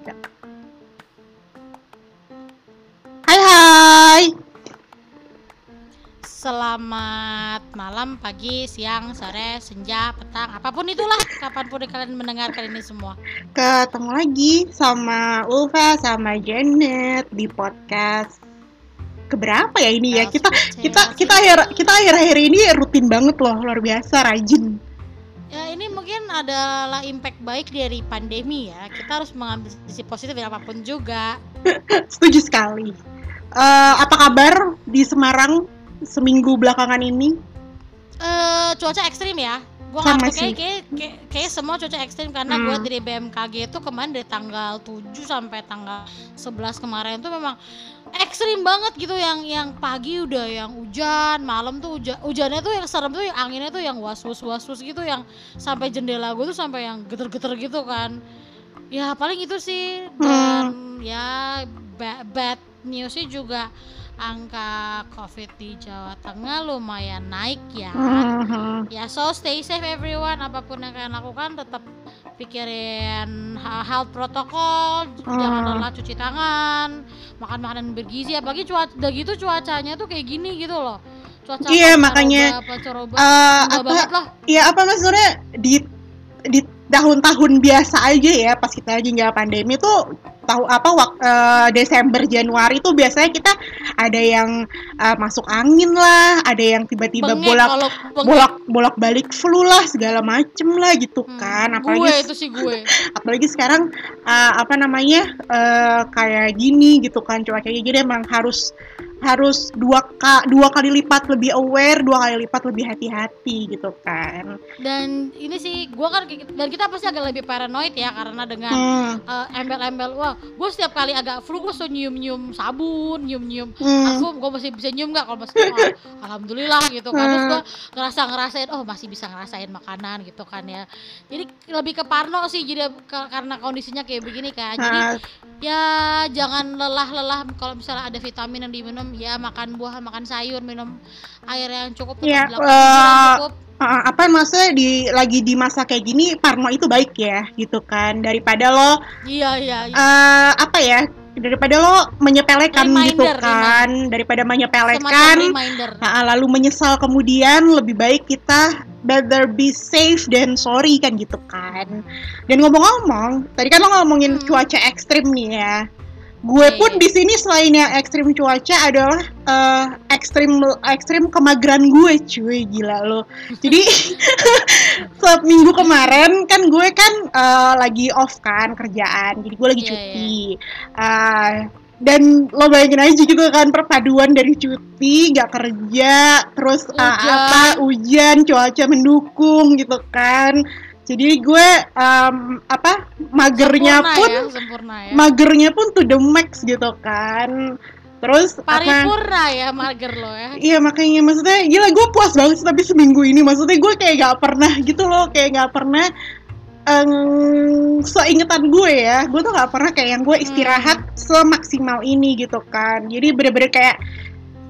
tiga. Hai hai. Selamat malam, pagi, siang, sore, senja, petang, apa pun itulah kapan pun kalian mendengarkan ini semua. Ketemu lagi sama Ulfa sama Janet di podcast keberapa ya ini ya kita kita kita akhir kita akhir-akhir ini rutin banget loh luar biasa rajin ya ini mungkin adalah impact baik dari pandemi ya kita harus mengambil sisi positif ya apa pun juga. Setuju sekali. Uh, apa kabar di Semarang seminggu belakangan ini? Uh, cuaca ekstrim ya. Gue nggak kayak, kayak, kayak, kayak semua cuaca ekstrim karena hmm. gue dari BMKG itu kemarin dari tanggal 7 sampai tanggal 11 kemarin tuh memang ekstrim banget gitu. Yang yang pagi udah yang hujan malam tuh hujan hujannya tuh yang serem tuh yang anginnya tuh yang was was was was gitu. Yang sampai jendela gue tuh sampai yang geter geter gitu kan ya paling itu sih dan hmm. ya bad, bad newsnya juga angka COVID di Jawa Tengah lumayan naik ya. Uh-huh. Ya so stay safe everyone. Apa pun yang kalian lakukan tetap pikirin health protokol, uh-huh. jangan lelah cuci tangan, makan makanan bergizi. Apalagi cuaca udah gitu cuacanya tuh kayak gini gitu loh. Cuaca iya makanya apa, uh, apa Iya apa maksudnya di di tahun-tahun biasa aja ya pas kita lagi nggak pandemi tuh tahu apa wak, uh, Desember Januari tuh biasanya kita ada yang uh, masuk angin lah, ada yang tiba-tiba bolak bolak bolak balik flu lah segala macem lah gitu hmm, kan. Apalagi gue itu sih gue. Apalagi sekarang uh, apa namanya uh, kayak gini gitu kan cuacanya jadi emang harus harus dua ka, dua kali lipat lebih aware, dua kali lipat lebih hati-hati gitu kan. Dan ini sih gue kan dan kita pasti agak lebih paranoid ya karena dengan hmm. uh, embel-embel wah gue setiap kali agak flu gue suka nyium-nyium sabun, nyium-nyium hmm. parfum, gue masih bisa nyium nggak kalau masih oh, alhamdulillah gitu kan. Terus gue hmm. ngerasa ngerasain oh masih bisa ngerasain makanan gitu kan ya. Jadi lebih ke parno sih jadi ke, karena kondisinya kayak begini kan. Jadi hmm. ya jangan lelah-lelah kalau misalnya ada vitamin yang diminum ya makan buah makan sayur minum air yang cukup ya, uh, cukup uh, apa maksudnya di lagi di masa kayak gini parno itu baik ya gitu kan daripada lo iya iya, iya. Uh, apa ya daripada lo menyepelekan reminder, gitu kan reminder. daripada menyepelekan uh, lalu menyesal kemudian lebih baik kita better be safe than sorry kan gitu kan dan ngomong-ngomong tadi kan lo ngomongin hmm. cuaca ekstrim nih ya gue okay. pun di sini selain yang ekstrim cuaca adalah uh, ekstrim ekstrim kemageran gue cuy. Gila lo. Jadi minggu kemarin kan gue kan uh, lagi off kan kerjaan. Jadi gue lagi yeah, cuti. yeah. Uh, dan lo bayangin aja gitu kan perpaduan dari cuti nggak kerja terus uh, apa hujan cuaca mendukung gitu kan jadi gue um, apa magernya sempurna pun ya, sempurna ya. magernya pun tuh the max gitu kan. Terus paripurna apa, ya mager lo ya. Iya makanya maksudnya gila gue puas banget tapi seminggu ini. Maksudnya gue kayak gak pernah gitu loh kayak gak pernah um, seingetan gue ya. Gue tuh gak pernah kayak yang gue istirahat hmm. semaksimal ini gitu kan. Jadi bener-bener kayak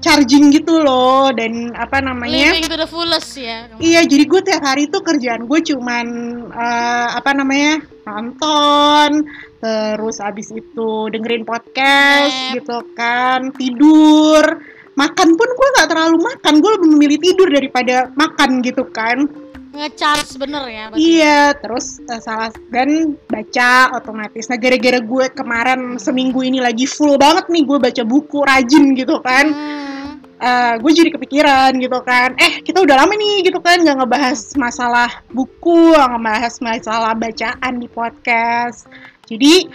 charging gitu loh dan apa namanya? Living to the fullest ya. Iya jadi gue tiap hari tuh kerjaan gue cuman uh, apa namanya nonton terus abis itu dengerin podcast Yep. gitu kan tidur. Makan pun gue nggak terlalu makan gue lebih memilih tidur daripada makan gitu kan. Ngecharge bener ya iya terus uh, salah dan baca otomatis. Nah gara-gara gue kemarin seminggu ini lagi full banget nih gue baca buku rajin gitu kan. Hmm uh, gue jadi kepikiran gitu kan. Eh kita udah lama nih gitu kan nggak ngebahas masalah buku nggak ngebahas masalah bacaan di podcast. Jadi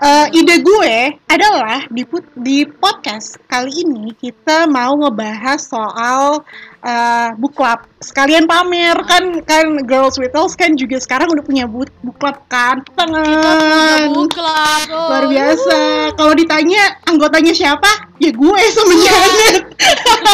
uh, ide gue adalah di di podcast kali ini kita mau ngebahas soal uh, book club. Sekalian pamer kan kan girls with us kan juga sekarang udah punya book, book club kan. Tangan. book club oh. luar biasa. Kalau ditanya anggotanya siapa ya gue sebenarnya.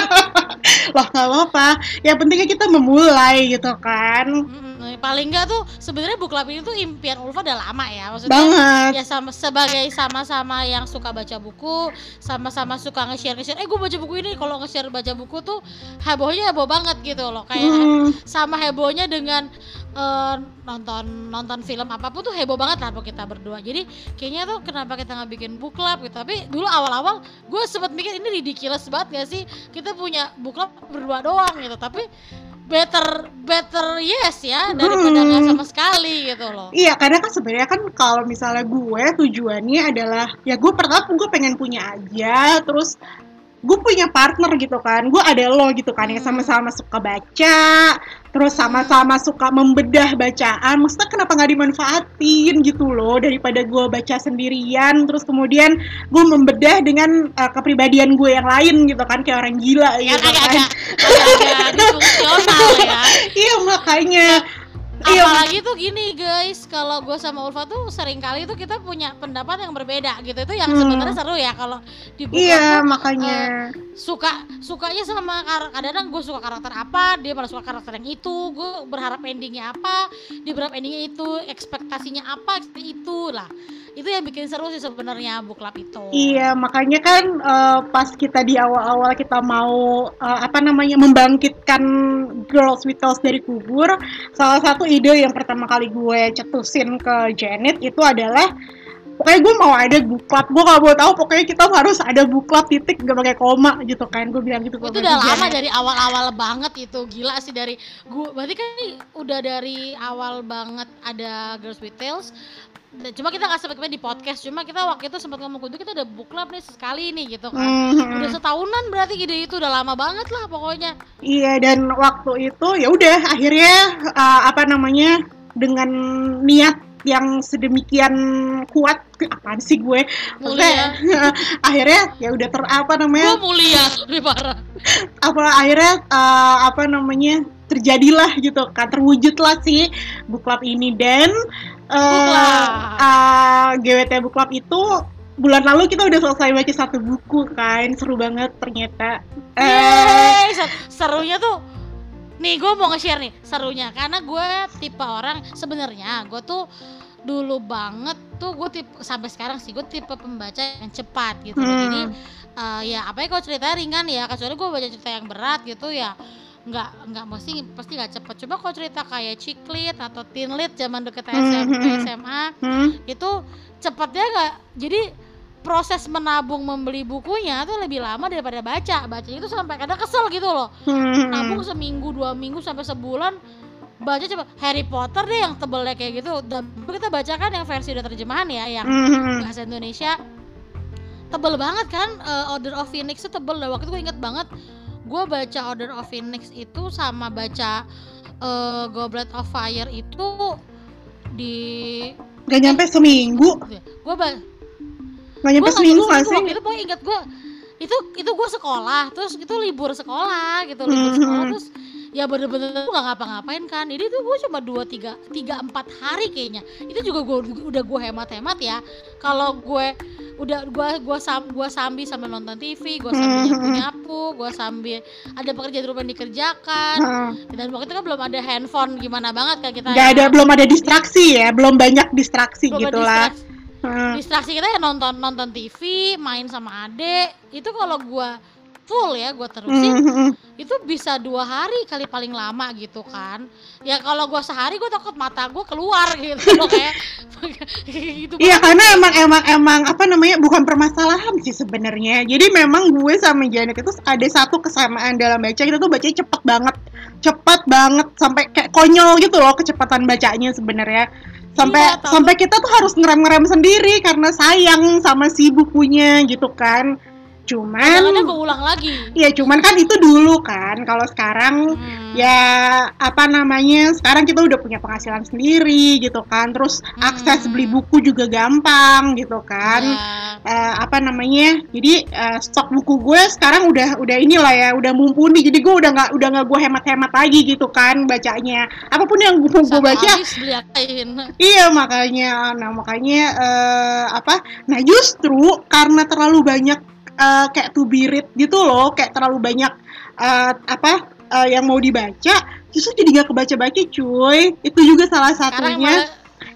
Lah nggak apa-apa. Ya pentingnya kita memulai gitu kan. Hmm, paling nggak tuh sebenarnya book club ini tuh impian Ulfa udah lama ya. Maksudnya banget. ya sama sebagai sama-sama yang suka baca buku sama-sama suka nge-share nge-share. Eh gue baca buku ini kalau nge-share baca buku tuh hebohnya heboh banget gitu loh. Kayak hmm. sama hebohnya dengan uh, nonton nonton film apa pun tuh heboh banget lah kita berdua. Jadi kayaknya tuh kenapa kita nggak bikin book club gitu. Tapi dulu awal-awal gue sempat mikir ini ridiculous banget gak sih? Kita punya book club berdua doang gitu. Tapi better better yes ya daripada nggak hmm. sama sekali gitu loh. Iya, karena kan sebenarnya kan kalau misalnya gue tujuannya adalah ya gue pertama gue pengen punya aja, terus gue punya partner gitu kan gue ada lo gitu kan yang sama-sama suka baca terus sama-sama suka membedah bacaan. Maksudnya kenapa nggak dimanfaatin gitu loh daripada gue baca sendirian terus kemudian gue membedah dengan uh, kepribadian gue yang lain gitu kan kayak orang gila gitu kan. agak, agak, agak ya. Iya makanya Iya. apalagi tuh gini guys kalau gue sama Ulfa tuh sering kali tuh kita punya pendapat yang berbeda gitu itu yang hmm. sebenarnya seru ya kalau di buku iya tuh, makanya uh, suka sukanya sama kadang-kadang gue suka karakter apa dia malah suka karakter yang itu gue berharap endingnya apa dia berharap endingnya itu ekspektasinya apa itu lah itu yang bikin seru sih sebenarnya book club itu. Iya makanya kan uh, pas kita di awal-awal kita mau uh, apa namanya membangkitkan girls with Tales dari kubur salah satu ide yang pertama kali gue cetusin ke Janet itu adalah pokoknya gue mau ada club gue gak mau tahu pokoknya kita harus ada club titik gak pakai koma gitu kan. Gue bilang gitu itu udah lama dari awal-awal banget itu gila sih dari gue berarti kan ini udah dari awal banget ada Girls with Tales cuma kita nggak sempat di podcast. Cuma kita waktu itu sempat ngomong kudu kita udah book club nih sekali nih gitu kan. Mm-hmm. udah setahunan berarti ide itu udah lama banget lah pokoknya. Iya dan waktu itu ya udah akhirnya uh, apa namanya dengan niat yang sedemikian kuat apa sih gue? Mulia. Akhirnya ya udah ter apa namanya gue mulia lebih parah. apa akhirnya uh, apa namanya terjadilah gitu kan terwujudlah sih book club ini. Dan uh, uh, GWT Book Club itu bulan lalu kita udah selesai baca satu buku kan. Seru banget ternyata. Uh, serunya tuh nih gue mau nge-share nih serunya. Karena gue tipe orang sebenarnya gue tuh dulu banget tuh gue tipe sampai sekarang sih gue tipe pembaca yang cepat gitu. Hmm. jadi uh, ya apa ya kalau cerita ringan ya kecuali gue baca cerita yang berat gitu ya nggak nggak mesti pasti nggak cepet coba kalau cerita kayak ciklit atau tinlit zaman deket SMA, hmm. SMA hmm. itu cepetnya nggak jadi proses menabung membeli bukunya tuh lebih lama daripada baca baca itu sampai kadang kesel gitu loh hmm. nabung seminggu dua minggu sampai sebulan baca coba Harry Potter deh yang tebelnya kayak gitu dan kita bacakan yang versi udah terjemahan ya yang hmm. bahasa Indonesia tebel banget kan uh, Order of Phoenix itu tebel dan waktu itu gue inget banget gue baca Order of Phoenix itu sama baca uh, Goblet of Fire itu di Gak nyampe eh, seminggu gue ba Gak nyampe gua seminggu gak sih? Itu pokoknya inget gue itu itu gue sekolah terus itu libur sekolah gitu libur mm -hmm. sekolah terus ya bener-bener gue gak ngapa-ngapain kan. Jadi tuh gue cuma dua tiga tiga empat hari kayaknya. Itu juga gue udah gue hemat-hemat ya. Kalau gue udah gue gua sam gua sambil sambil nonton TV gue sambil hmm. nyapu nyapu gue sambil ada pekerjaan rumah yang dikerjakan. Hmm. dan waktu itu kan belum ada handphone gimana banget kan kita nggak ada belum ada distraksi ya. Belum banyak distraksi belum gitu lah hmm. distraksi kita ya nonton nonton TV main sama adek itu kalau gue full ya gue terusin mm-hmm. itu bisa dua hari kali paling lama gitu kan. Ya kalau gue sehari gue takut mata gue keluar gitu loh kayak gitu iya karena emang emang emang apa namanya bukan permasalahan sih sebenarnya. Jadi memang gue sama Janet itu ada satu kesamaan dalam baca. Kita tuh bacanya cepet banget cepet banget sampai kayak konyol gitu loh kecepatan bacanya sebenarnya. Sampai iya, sampai kita tuh harus ngerem-ngerem sendiri karena sayang sama si bukunya gitu kan cuman kadang ulang lagi ya cuman kan itu dulu kan kalau sekarang hmm. ya apa namanya sekarang kita udah punya penghasilan sendiri gitu kan terus hmm. akses beli buku juga gampang gitu kan yeah. Ya. uh, apa namanya jadi uh, stok buku gue sekarang udah udah inilah ya udah mumpuni jadi gue udah nggak udah nggak gue hemat-hemat lagi gitu kan bacanya apa pun yang gue gue baca iya makanya nah makanya uh, apa nah justru karena terlalu banyak uh, kayak to be read gitu loh kayak terlalu banyak uh, apa uh, yang mau dibaca justru jadi gak kebaca-baca cuy. Itu juga salah satunya.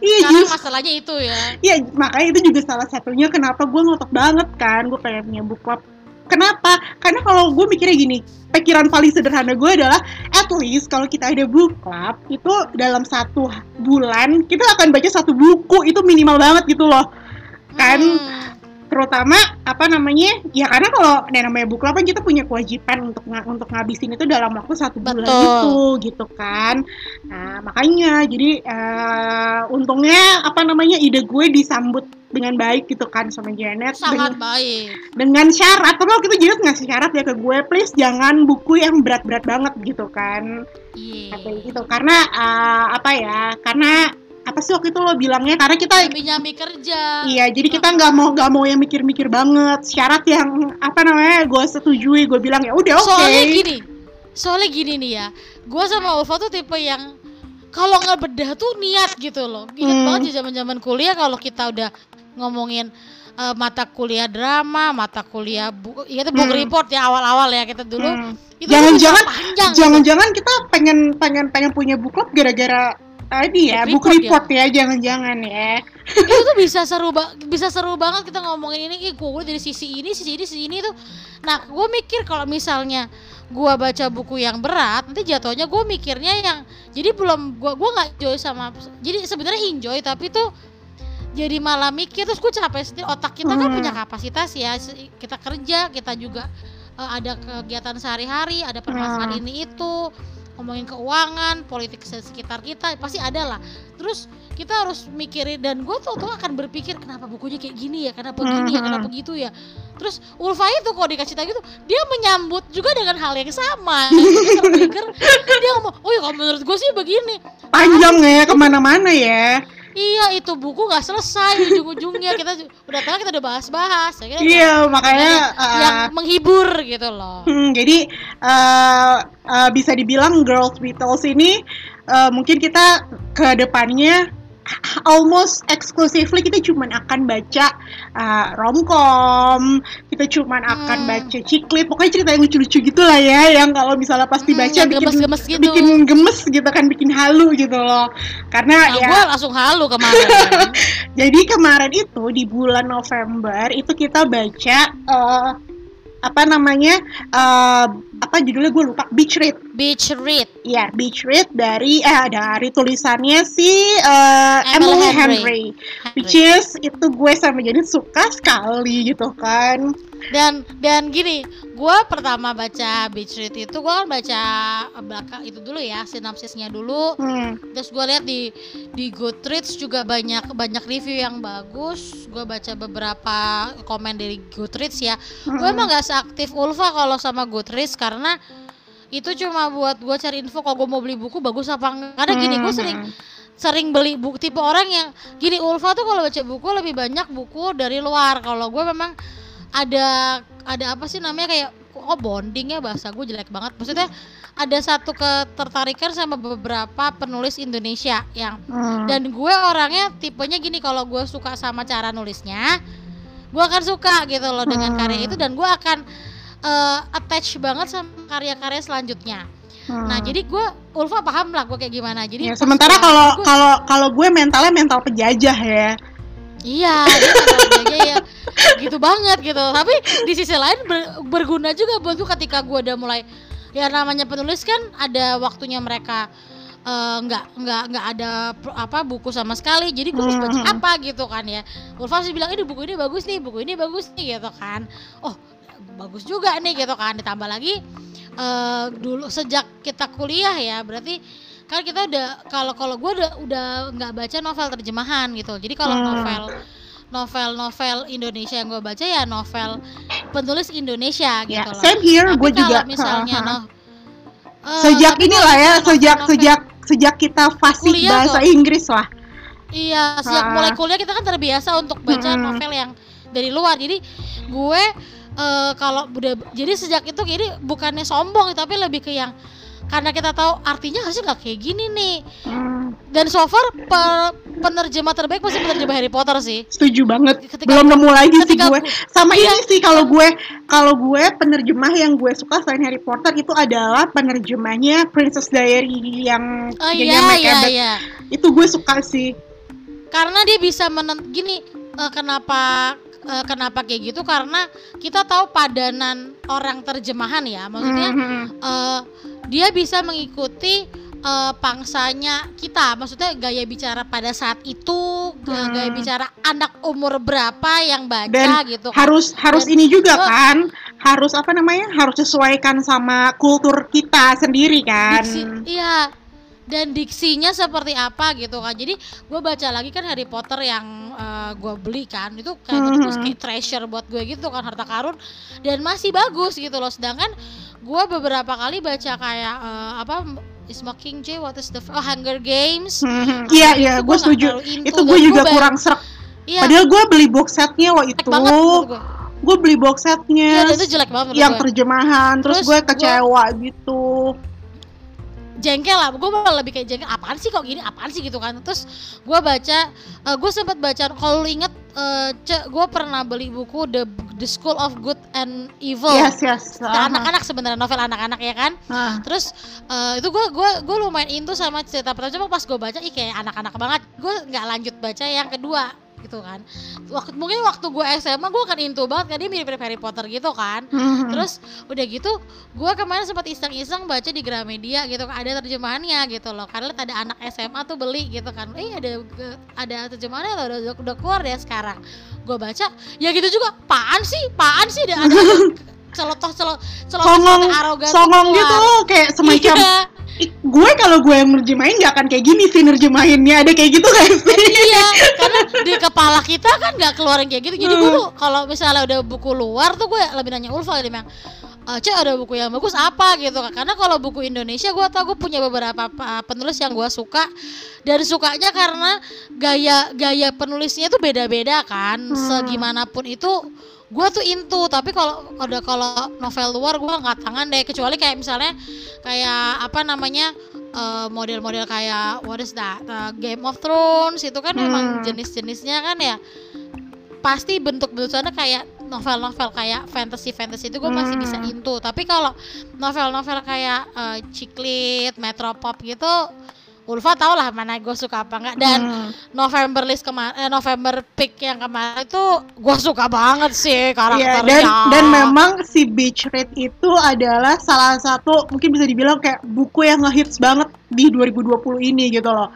Iya, just, masalahnya itu ya. Iya, makanya itu juga salah satunya kenapa gue ngotot banget kan, gue pengen punya book club. Kenapa? Karena kalau gue mikirnya gini, pikiran paling sederhana gue adalah at least kalau kita ada book club itu dalam satu bulan kita akan baca satu buku itu minimal banget gitu loh. Kan? Hmm terutama apa namanya ya karena kalau nah, namanya book club kan kita punya kewajiban untuk ng untuk ngabisin itu dalam waktu satu bulan Betul. itu gitu kan. Nah makanya jadi uh, untungnya apa namanya ide gue disambut dengan baik gitu kan sama Janet. Sangat dengan, baik. dengan syarat kalau kita Janet ngasih syarat ya ke gue please jangan buku yang berat-berat banget gitu kan. Yeah. gitu. Karena uh, apa ya karena apa sih waktu itu lo bilangnya karena kita nyambi kerja iya jadi kita nggak mau nggak mau yang mikir-mikir banget syarat yang apa namanya gue setujui gue bilang ya udah oke okay. soalnya gini soalnya gini nih ya gue sama Ulfa tuh tipe yang kalau nggak bedah tuh niat gitu loh ingat hmm. banget di zaman zaman kuliah kalau kita udah ngomongin uh, mata kuliah drama, mata kuliah bu, ya itu book hmm. report ya awal-awal ya kita dulu. Hmm. Jangan-jangan, gitu. jangan-jangan gitu. kita pengen pengen pengen punya book club gara-gara tadi ya book report, report ya jangan-jangan ya, itu tuh bisa seru ba bisa seru banget kita ngomongin ini. Gue dari sisi ini sisi ini sisi ini tuh. Nah gue mikir kalau misalnya gue baca buku yang berat nanti jatuhnya gue mikirnya yang jadi belum gue gue nggak enjoy sama jadi sebenarnya enjoy tapi tuh jadi malah mikir terus gue capek sendiri. Otak kita kan hmm. punya kapasitas ya kita kerja kita juga uh, ada kegiatan sehari-hari ada permasalahan hmm. ini itu ngomongin keuangan, politik sekitar kita pasti ada lah. Terus kita harus mikirin dan gue tuh tuh akan berpikir kenapa bukunya kayak gini ya, kenapa gini ya, kenapa gitu ya. Terus Ulfa itu kalau dikasih tahu gitu, dia menyambut juga dengan hal yang sama. dia dia ngomong, oh ya kalau menurut gue sih begini. Panjang ya ke mana-mana ya iya itu buku nggak selesai ujung-ujungnya. Kita udah tahu kita udah bahas-bahas. Ya, iya makanya uh, yang menghibur gitu loh. Hmm, jadi uh, uh, bisa dibilang Girls Beatles ini uh, mungkin kita ke depannya almost exclusively kita cuma akan baca uh, romcom, kita cuma akan hmm. baca ciklit, pokoknya cerita yang lucu-lucu gitu lah ya, yang kalau misalnya pasti hmm, baca bikin gemes, gitu. bikin gemes gitu kan, bikin halu gitu loh. Karena nah, ya gue langsung halu kemarin. Jadi kemarin itu di bulan November itu kita baca uh, apa namanya uh, apa judulnya gue lupa Beach Read Beach Read. Ya Beach Read dari eh dari tulisannya si uh, Emily, Emily Henry. Henry. Which is itu gue sama jadi suka sekali gitu kan. Dan dan gini gue pertama baca Beach Read itu gue kan baca belakang itu dulu ya sinopsisnya dulu. Hmm. terus gue lihat di di Goodreads juga banyak banyak review yang bagus. Gue baca beberapa komen dari Goodreads ya. Hmm. gue emang gak seaktif Ulfa kalau sama Goodreads karena itu cuma buat gue cari info kalau gue mau beli buku bagus apa enggak karena gini gue sering hmm. sering beli buku tipe orang yang gini Ulfa tuh kalau baca buku lebih banyak buku dari luar kalau gue memang ada ada apa sih namanya kayak oh bonding ya bahasa gue jelek banget maksudnya ada satu ketertarikan sama beberapa penulis Indonesia yang hmm. dan gue orangnya tipenya gini kalau gue suka sama cara nulisnya gue akan suka gitu loh hmm. dengan karya itu dan gue akan uh, attach banget sama karya-karya selanjutnya Hmm. Nah jadi gue Ulfa paham lah gue kayak gimana. Jadi ya, sementara kalau kalau kalau gue mentalnya mental penjajah ya. Iya, dia ya gitu banget gitu. Tapi di sisi lain ber, berguna juga buat gue ketika gue udah mulai ya namanya penulis kan ada waktunya mereka eh, nggak uh, nggak nggak ada apa buku sama sekali jadi gue harus baca hmm. apa gitu kan ya Ulfa sih bilang ini buku ini bagus nih buku ini bagus nih gitu kan oh bagus juga nih gitu kan ditambah lagi uh, dulu sejak kita kuliah ya berarti kan kita udah kalau kalau gue udah udah nggak baca novel terjemahan gitu jadi kalau hmm. novel novel-novel Indonesia yang gue baca ya novel penulis Indonesia gitu yeah, loh. Same here, gue juga. misalnya uh, no, uh, sejak inilah ya, sejak novel, sejak sejak kita fasih bahasa tuh, Inggris lah. Iya, sejak uh. mulai kuliah kita kan terbiasa untuk baca hmm. novel yang dari luar. Jadi gue uh, kalau udah jadi sejak itu ini bukannya sombong tapi lebih ke yang karena kita tahu artinya harusnya nggak kayak gini nih hmm. dan so far pe penerjemah terbaik pasti penerjemah Harry Potter sih setuju banget ketika belum nemu lagi sih gue sama iya. ini sih kalau gue kalau gue penerjemah yang gue suka selain Harry Potter itu adalah penerjemahnya Princess Diary yang oh, iya, iya, iya. itu gue suka sih karena dia bisa menen gini uh, kenapa uh, kenapa kayak gitu? Karena kita tahu padanan orang terjemahan ya. Maksudnya mm-hmm. uh, dia bisa mengikuti uh, pangsanya kita. Maksudnya gaya bicara pada saat itu hmm. gaya bicara anak umur berapa yang baca Dan gitu kan. harus harus Dan, ini juga oh, kan. Harus apa namanya? Harus sesuaikan sama kultur kita sendiri kan. Diksi, iya dan diksinya seperti apa gitu kan jadi gue baca lagi kan Harry Potter yang uh, eh, gue beli kan. Itu kayak mm -hmm. kayak treasure buat gue gitu kan harta karun. Dan masih bagus gitu loh. Sedangkan gue beberapa kali baca kayak uh, apa is Mockingjay what is the oh Hunger Games. Hmm, iya iya gue setuju. itu gue juga gua kurang serak. iya. padahal gue beli box setnya waktu itu. gue beli box setnya. Ya, itu jelek banget yang gue. terjemahan terus, terus gue kecewa gua, gitu jengkel lah. Gue malah lebih kayak jengkel apaan sih kok gini? Apaan sih? gitu kan. Terus gue baca uh, eh, gue sempat baca kalau inget uh, gue pernah beli buku the the School of Good and Evil. Yes yes. Uh-huh. anak-anak sebenarnya novel anak-anak ya kan. Uh. terus uh, itu gue gue gue lumayan into sama cerita pertama. Cuma pas gue baca ih kayak anak-anak banget. Gue nggak lanjut baca yang kedua gitu kan. Waktu mungkin waktu gue SMA gue kan into banget kan dia mirip-mirip Harry Potter gitu kan. Mm-hmm. terus udah gitu gue kemarin sempat iseng-iseng baca di Gramedia gitu kan ada terjemahannya gitu loh. Karena ada anak SMA tuh beli gitu kan. Eh ada ada terjemahannya loh udah, udah keluar ya sekarang. Gue baca ya gitu juga paan sih? Paan sih? Ada, ada celotoh celotoh celotoh arogan songong gitu kayak semacam iya gue kalau gue yang nerjemahin gak akan kayak gini sih nerjemahinnya. Ada kayak gitu kan sih? Iya karena di kepala kita kan gak keluarin kayak gitu. Jadi hmm. gue kalau misalnya udah buku luar tuh gue lebih nanya Ulfa dia bilang e, Cek ada buku yang bagus apa gitu? Karena kalau buku Indonesia gue tau gue punya beberapa penulis yang gue suka. Dan sukanya karena gaya gaya penulisnya tuh beda-beda kan. Hmm. segimanapun itu gue tuh into tapi kalau ada kalau novel luar gue nggak tangan deh kecuali kayak misalnya kayak apa namanya uh, model-model kayak what is that uh, Game of Thrones itu kan hmm. emang jenis-jenisnya kan ya pasti bentuk-bentuknya kayak novel-novel kayak fantasy-fantasy itu gue hmm. masih bisa hmm. into tapi kalau novel-novel kayak uh, Ciklit, Metropop gitu Ulfa tau lah mana gue suka apa enggak dan hmm. November list kemarin eh, November pick yang kemarin itu gue suka banget sih karakternya. Yeah, dan dan memang si Beach Read itu adalah salah satu mungkin bisa dibilang kayak buku yang ngehits banget di 2020 ini gitu loh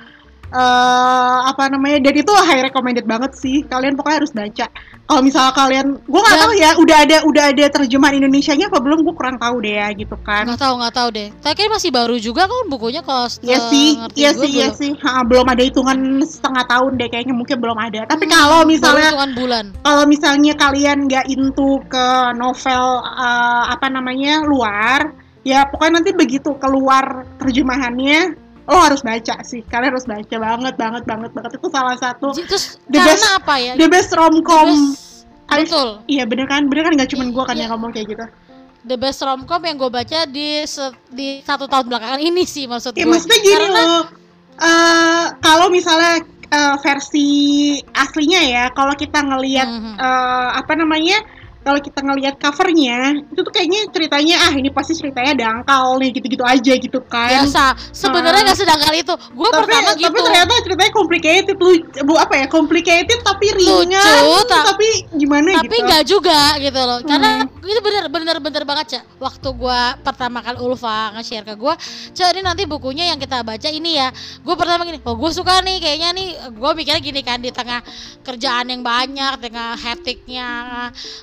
uh, apa namanya dan itu high recommended banget sih. Kalian pokoknya harus baca. Kalau misalnya kalian gue nggak tahu ya udah ada udah ada terjemahan Indonesia-nya apa belum gue kurang tahu deh ya gitu kan. Nggak tahu nggak tahu deh. Tapi masih baru juga kan bukunya kalau iya sih iya sih iya sih. Ha, belum ada hitungan setengah tahun deh kayaknya mungkin belum ada. Tapi hmm, kalau misalnya bulan. kalau misalnya kalian nggak into ke novel uh, apa namanya luar ya pokoknya nanti begitu keluar terjemahannya lo harus baca sih. Kalian harus baca banget banget banget banget. Itu salah satu terus the karena best, apa ya? the best romcom. Betul. iya bener kan? Bener kan? Nggak cuma gue kan iya. yang ngomong kayak gitu. The best romcom yang gue baca di di satu tahun belakangan ini sih maksud ya, gue maksudnya gini Karena, loh. Uh, kalau misalnya uh, versi aslinya ya kalau kita ngelihat mm -hmm. uh, apa namanya kalau kita ngelihat covernya itu tuh kayaknya ceritanya ah ini pasti ceritanya dangkal nih gitu-gitu aja gitu kan. Biasa. Sebenarnya nggak uh, sedangkal itu. Gue pertama gitu. tapi ternyata ceritanya complicated lu bu apa ya complicated tapi ringan Lucu, ta tapi gimana tapi gitu. nggak juga gitu loh. Hmm. karena itu bener bener bener banget cak. Waktu gue pertama kali Ulfa nge-share ke gue cak ini nanti bukunya yang kita baca ini ya. Gue pertama gini oh gue suka nih kayaknya nih. Gue mikirnya gini kan di tengah kerjaan yang banyak tengah hektiknya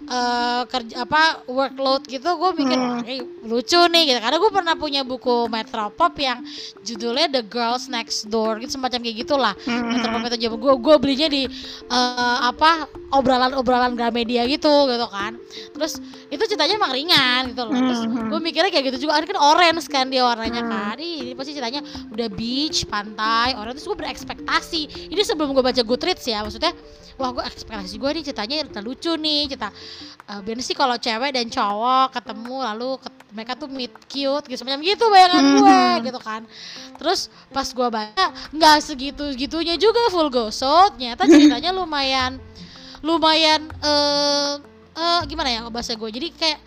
uh, uh, kerja apa workload gitu gue mikir hmm. eh, lucu nih gitu karena gue pernah punya buku Metropop yang judulnya The Girls Next Door gitu semacam kayak gitulah hmm. Metropop itu gue gue belinya di uh, apa obrolan-obrolan Gramedia gitu gitu kan terus itu ceritanya emang ringan gitu loh terus hmm. gue mikirnya kayak gitu juga kan orange kan dia warnanya hmm. kan ini pasti ceritanya udah beach pantai orange terus gue berekspektasi ini sebelum gue baca Goodreads ya maksudnya wah gue ekspektasi gue nih ceritanya cerita lucu nih cerita uh, biasanya sih kalau cewek dan cowok ketemu lalu ke, mereka tuh meet cute gitu semacam gitu bayangan mm -hmm. gue gitu kan terus pas gue baca nggak segitu gitunya juga full gosot ternyata ceritanya lumayan lumayan uh, uh, gimana ya bahasa gue jadi kayak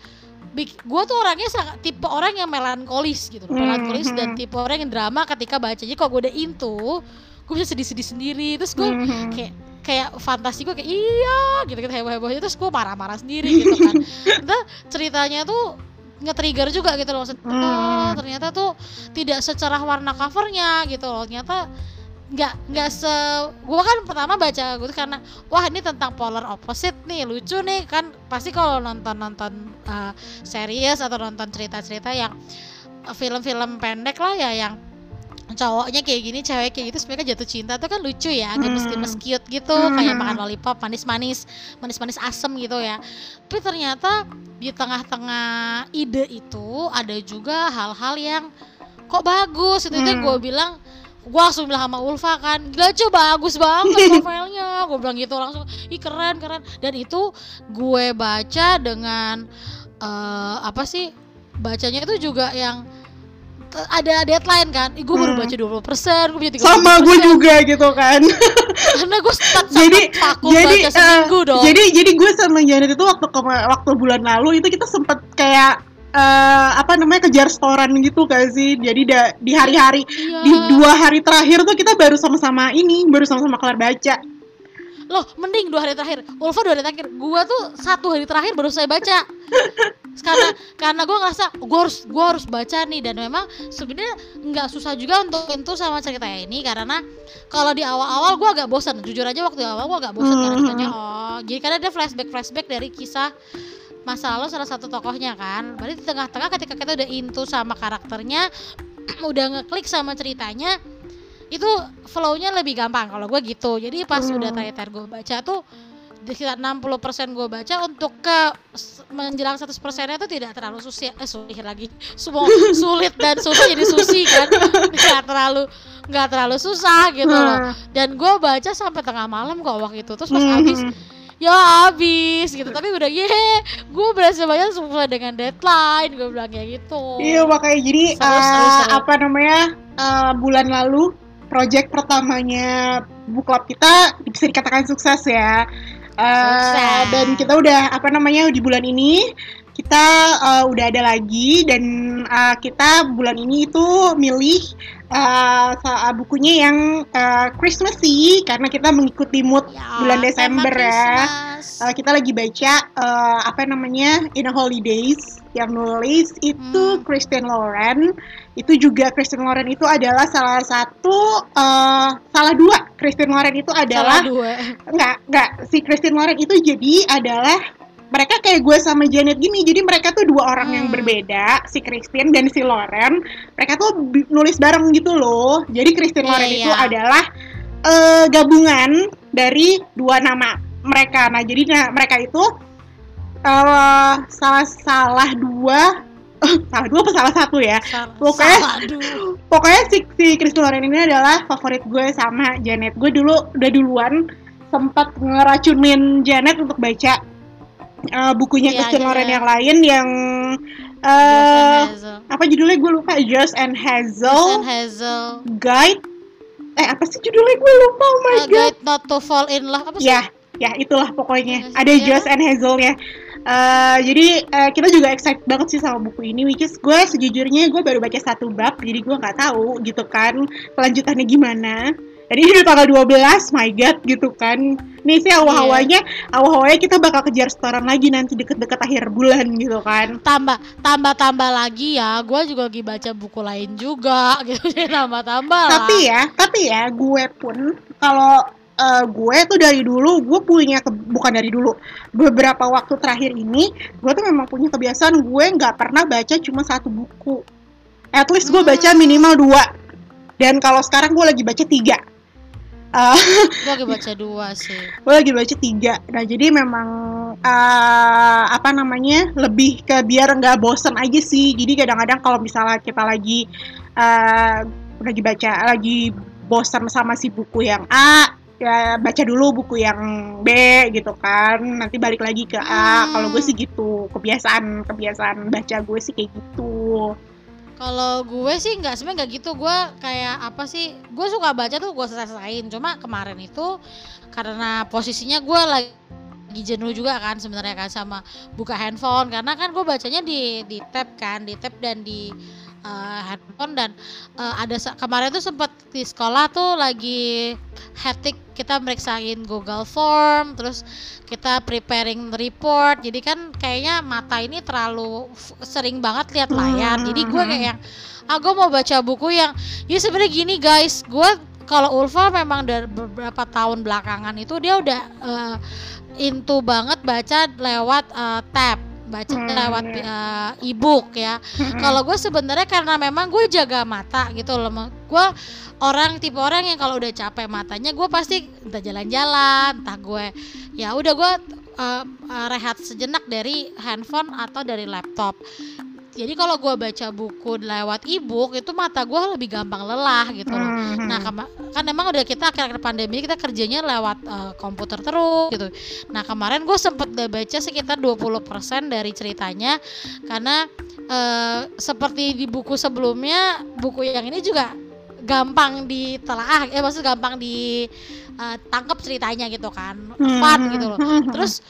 gue tuh orangnya sangat tipe orang yang melankolis gitu mm -hmm. melankolis dan tipe orang yang drama ketika baca jadi kalau gue udah into gue bisa sedih-sedih sendiri terus gue mm-hmm. kayak kayak fantasi gue kayak iya gitu gitu heboh hebohnya terus gue marah-marah sendiri gitu kan. Entah ceritanya tuh nge-trigger juga gitu loh. Maksudnya hmm. ternyata tuh tidak secerah warna covernya gitu loh. Ternyata nggak nggak se gue kan pertama baca gue karena wah ini tentang polar opposite nih lucu nih. Kan pasti kalau nonton nonton uh, series atau nonton cerita cerita yang film-film pendek lah ya yang cowoknya kayak gini cewek kayak gitu sebenarnya jatuh cinta tuh kan lucu ya agak hmm. meski cute gitu hmm. kayak makan lollipop manis-manis manis-manis asem gitu ya tapi ternyata di tengah-tengah ide itu ada juga hal-hal yang kok bagus itu hmm. itu gue bilang gue langsung bilang sama Ulfa kan gila coba bagus banget novelnya gue bilang gitu langsung ih keren keren dan itu gue baca dengan uh, apa sih bacanya itu juga yang ada deadline kan, gue baru hmm. baca 20 persen, gue punya 30 Sama gue juga gitu kan. Karena gue start jadi, vakum jadi, baca seminggu uh, dong. Jadi jadi gue sama Janet itu waktu ke, waktu bulan lalu itu kita sempet kayak uh, apa namanya kejar storan gitu kan sih jadi da, di hari-hari iya. di dua hari terakhir tuh kita baru sama-sama ini baru sama-sama kelar baca loh mending dua hari terakhir. Ulfa dua hari terakhir. Gua tuh satu hari terakhir baru saya baca. Karena karena gue ngerasa gue harus gue harus baca nih. Dan memang sebenarnya nggak susah juga untuk itu sama cerita ini. Karena kalau di awal-awal gue agak bosan. Jujur aja waktu awal gue agak bosan karena ceritanya oh jadi karena ada flashback flashback dari kisah masa lalu salah satu tokohnya kan. Berarti di tengah-tengah ketika kita udah into sama karakternya udah ngeklik sama ceritanya itu flownya lebih gampang kalau gue gitu jadi pas hmm. udah terakhir gue baca tuh di sekitar 60% gue baca untuk ke menjelang 100% nya itu tidak terlalu susi eh sulit lagi semua sulit dan susah jadi susi kan nggak terlalu nggak terlalu susah gitu loh hmm. dan gue baca sampai tengah malam kok waktu itu terus pas hmm. habis ya habis gitu tapi udah ye gue berhasil banyak sesuai dengan deadline gue bilang kayak gitu iya makanya jadi seru, uh, seru, seru. apa namanya uh, bulan lalu project pertamanya book club kita bisa dikatakan sukses ya uh, dan kita udah apa namanya di bulan ini kita uh, udah ada lagi dan uh, kita bulan ini itu milih uh, bukunya yang uh, Christmassy karena kita mengikuti mood ya, bulan Desember ya. Uh, kita lagi baca uh, apa namanya In a Holidays yang nulis itu hmm. Christian Loren. Itu juga Christian Loren itu adalah salah satu uh, salah dua Christian Loren itu adalah salah dua. enggak enggak si Christian Loren itu jadi adalah mereka kayak gue sama Janet gini jadi mereka tuh dua orang hmm. yang berbeda si Christine dan si Loren mereka tuh nulis bareng gitu loh jadi Christine yeah, Loren yeah. itu iya. adalah uh, gabungan dari dua nama mereka nah jadi nah, mereka itu uh, salah salah dua salah dua apa salah satu ya? Pokoknya pokoknya si si Christine Loren ini adalah favorit gue sama Janet. Gue dulu udah duluan sempat ngeracunin Janet untuk baca uh, bukunya yeah, Christian Loren yang lain yang uh, apa judulnya? Gue lupa. Just and Hazel, Just and Hazel. Guide. Eh apa sih judulnya? Gue lupa. Oh my uh, god. Guide Not to Fall in Love. Apa sih? Ya ya itulah pokoknya. Ada ya. Just and Hazel ya Uh, jadi uh, kita juga excited banget sih sama buku ini, which is gue sejujurnya gue baru baca satu bab, jadi gue nggak tahu gitu kan kelanjutannya gimana. Jadi ini udah tanggal 12, my god gitu kan. Nih sih awal-awalnya, yeah. awal-awalnya kita bakal kejar setoran lagi nanti deket-deket akhir bulan gitu kan. Tambah, tambah-tambah lagi ya. Gue juga lagi baca buku lain juga gitu. tambah-tambah Tapi ya, tapi ya gue pun kalau uh, gue tuh dari dulu gue punya ke, bukan dari dulu beberapa waktu terakhir ini gue tuh memang punya kebiasaan gue nggak pernah baca cuma satu buku at least gue hmm. baca minimal dua dan kalau sekarang gue lagi baca tiga Uh, gue lagi baca dua sih. Gue lagi baca tiga. Nah jadi memang uh, apa namanya lebih ke biar nggak bosen aja sih. Jadi kadang-kadang kalau misalnya kita lagi uh, lagi baca lagi bosan sama si buku yang A, ya baca dulu buku yang B gitu kan. Nanti balik lagi ke A. Hmm. Kalau gue sih gitu kebiasaan kebiasaan baca gue sih kayak gitu. Kalau gue sih nggak sebenarnya nggak gitu. Gue kayak apa sih? Gue suka baca tuh gue selesaiin. Cuma kemarin itu karena posisinya gue lagi jenuh juga kan sebenarnya kan sama buka handphone karena kan gue bacanya di di tab kan di tab dan di uh, handphone dan uh, ada kemarin tuh sempat di sekolah tuh lagi hectic kita meriksain Google Form terus kita preparing report jadi kan kayaknya mata ini terlalu sering banget lihat layar jadi gue kayak yang ah gue mau baca buku yang ya sebenarnya gini guys gue kalau Ulfa memang dari beberapa tahun belakangan itu dia udah uh, into banget baca lewat uh, tab baca hmm, lewat uh, e-book ya. Hmm. Kalau gue sebenarnya karena memang gue jaga mata gitu loh. Gue orang tipe orang yang kalau udah capek matanya gue pasti entah jalan-jalan, entah gue ya udah gue uh, uh, rehat sejenak dari handphone atau dari laptop jadi kalau gue baca buku lewat e-book itu mata gue lebih gampang lelah gitu loh. Hmm. Nah kan emang udah kita akhir-akhir pandemi kita kerjanya lewat uh, komputer terus gitu. Nah kemarin gue sempet udah baca sekitar 20% dari ceritanya karena uh, seperti di buku sebelumnya buku yang ini juga gampang ditelaah, eh maksud gampang ditangkap eh, uh, ceritanya gitu kan, fun gitu loh. Hmm. Terus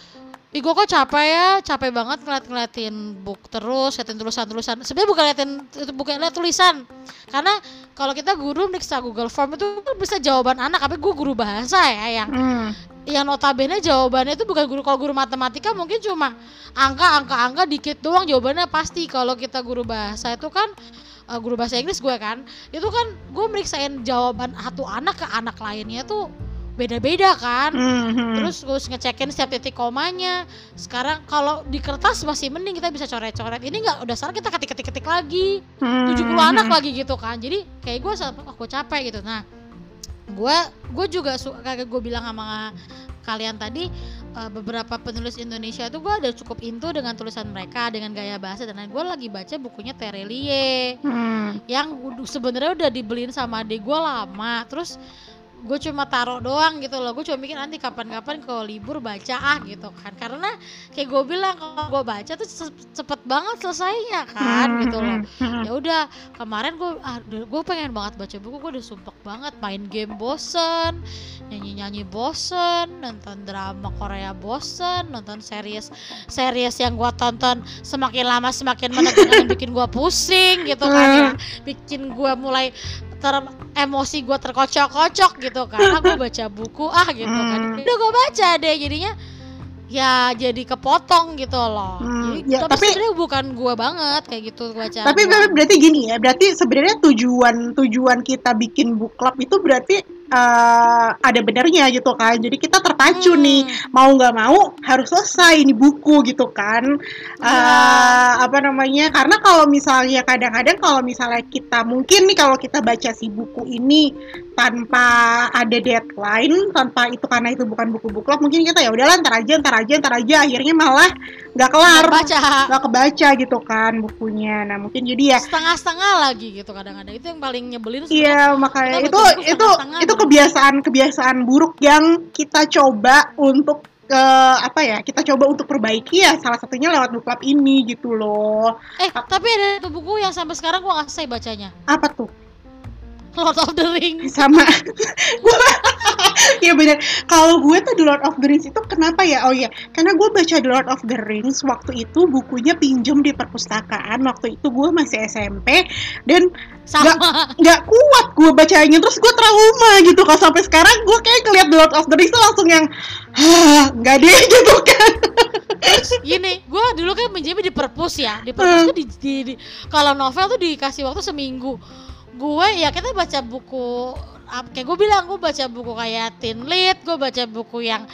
Ih gue kok capek ya, capek banget ngeliat-ngeliatin book terus, ngeliatin tulisan-tulisan. Sebenarnya bukan ngeliatin itu bukan lihat tulisan. Karena kalau kita guru meriksa Google Form itu kan bisa jawaban anak, tapi gue guru bahasa ya yang hmm. yang notabene jawabannya itu bukan guru kalau guru matematika mungkin cuma angka angka angka dikit doang jawabannya pasti. Kalau kita guru bahasa itu kan uh, guru bahasa Inggris gue kan, itu kan gue meriksain jawaban satu anak ke anak lainnya tuh beda-beda kan. Mm-hmm. terus harus ngecekin setiap titik komanya. Sekarang kalau di kertas masih mending kita bisa coret-coret. Ini nggak udah sekarang kita ketik-ketik-ketik lagi. Mm-hmm. 70 anak lagi gitu kan. Jadi kayak gue aku capek gitu. Nah gue gue juga kayak gue bilang sama kalian tadi uh, beberapa penulis Indonesia itu gue ada cukup into dengan tulisan mereka dengan gaya bahasa dan gue lagi baca bukunya Terelie hmm. yang sebenarnya udah dibeliin sama adik gue lama. Terus gue cuma taruh doang gitu loh. Gue cuma mikir nanti kapan-kapan kalau libur baca ah gitu kan. Karena kayak gue bilang kalau gue baca tuh cepet banget selesainya kan hmm, gitu loh. hmm, hmm. ya udah kemarin gue ah, gue pengen banget baca buku gue udah sumpah banget. Main game bosen nyanyi-nyanyi bosen nonton drama Korea bosen nonton series series yang gue tonton semakin lama semakin menegangkan bikin gue pusing gitu kan. Ya bikin gue mulai ter emosi gue terkocok-kocok gitu karena gue baca buku ah gitu kan hmm. udah gue baca deh jadinya ya jadi kepotong gitu loh. Hmm, jadi, ya, tapi, tapi sebenarnya bukan gue banget kayak gitu baca. Tapi, berarti gini ya, berarti sebenarnya tujuan tujuan kita bikin book club itu berarti uh, ada benernya gitu kan jadi kita terpacu hmm. nih mau nggak mau harus selesai ini buku gitu kan uh, apa namanya karena kalau misalnya kadang-kadang kalau misalnya kita mungkin nih kalau kita baca si buku ini tanpa ada deadline tanpa itu karena itu bukan buku club mungkin kita ya udahlah ntar aja ntar aja ntar aja akhirnya malah nggak kelar nggak baca. nggak kebaca gitu kan bukunya. Nah mungkin jadi ya setengah-setengah lagi gitu kadang-kadang. Itu yang paling nyebelin iya makanya itu itu itu kebiasaan-kebiasaan buruk yang kita coba untuk ke apa ya kita coba untuk perbaiki ya salah satunya lewat book club ini gitu loh. Eh tapi ada satu buku yang sampai sekarang gua nggak selesai bacanya? Apa tuh Lord of the Rings. Sama. Iya bener. Kalau gue tuh The Lord of the Rings itu kenapa ya? Oh iya, karena gue baca The Lord of the Rings waktu itu bukunya pinjem di perpustakaan. Waktu itu gue masih SMP dan sama. nggak kuat gue bacanya. Terus gue trauma gitu kalau sampai sekarang gue kayak ngeliat The Lord of the Rings tuh langsung yang nggak deh gitu kan. Terus gini gue dulu kan menjadi di perpus ya. Di perpus hmm. tuh di, di, di kalau novel tuh dikasih waktu seminggu gue ya kita baca buku kayak gue bilang gue baca buku kayak Tin Lead gue baca buku yang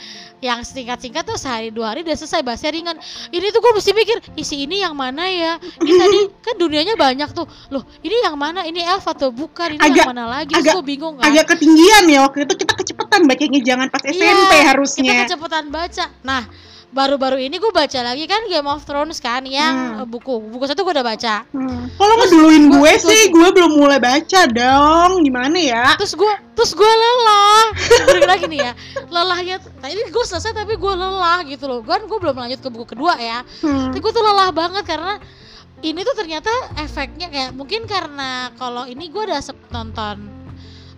yang singkat-singkat tuh sehari dua hari udah selesai bahasa ringan. Ini tuh gue mesti mikir isi ini yang mana ya? Ini tadi kan dunianya banyak tuh. Loh ini yang mana? Ini elf atau bukan? Ini agak, yang mana lagi? Agak, gue bingung kan. agak ketinggian ya waktu itu. Kita kecepatan bacanya jangan pas SMP iya, harusnya. kita kecepatan baca. Nah baru-baru ini gue baca lagi kan Game of Thrones kan yang hmm. buku buku satu gue udah baca. Hmm. Kalau ngeduluin gue, gue sih gue belum mulai baca dong gimana ya? Terus gue terus gue lelah. Balik lagi nih ya lelahnya. Nah ini gue selesai tapi gue lelah gitu loh. Gue kan gue belum lanjut ke buku kedua ya. Hmm. Tapi gue tuh lelah banget karena ini tuh ternyata efeknya kayak mungkin karena kalau ini gue udah nonton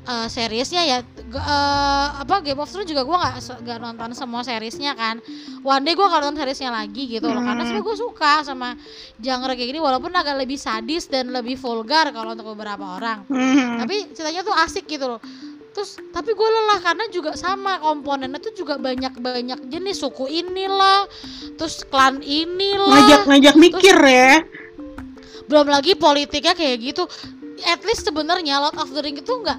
uh, seriesnya ya. Uh, apa Game of Thrones juga gue nggak nggak nonton semua seriesnya kan. One day gue akan nonton seriesnya lagi gitu loh karena sebenarnya gue suka sama genre kayak gini walaupun agak lebih sadis dan lebih vulgar kalau untuk beberapa orang. Hmm. tapi ceritanya tuh asik gitu loh. Terus tapi gue lelah karena juga sama komponennya tuh juga banyak banyak jenis. Suku inilah terus klan inilah. Ngajak ngajak mikir terus, ya. Belum lagi politiknya kayak gitu. At least sebenarnya Lord of the Ring itu enggak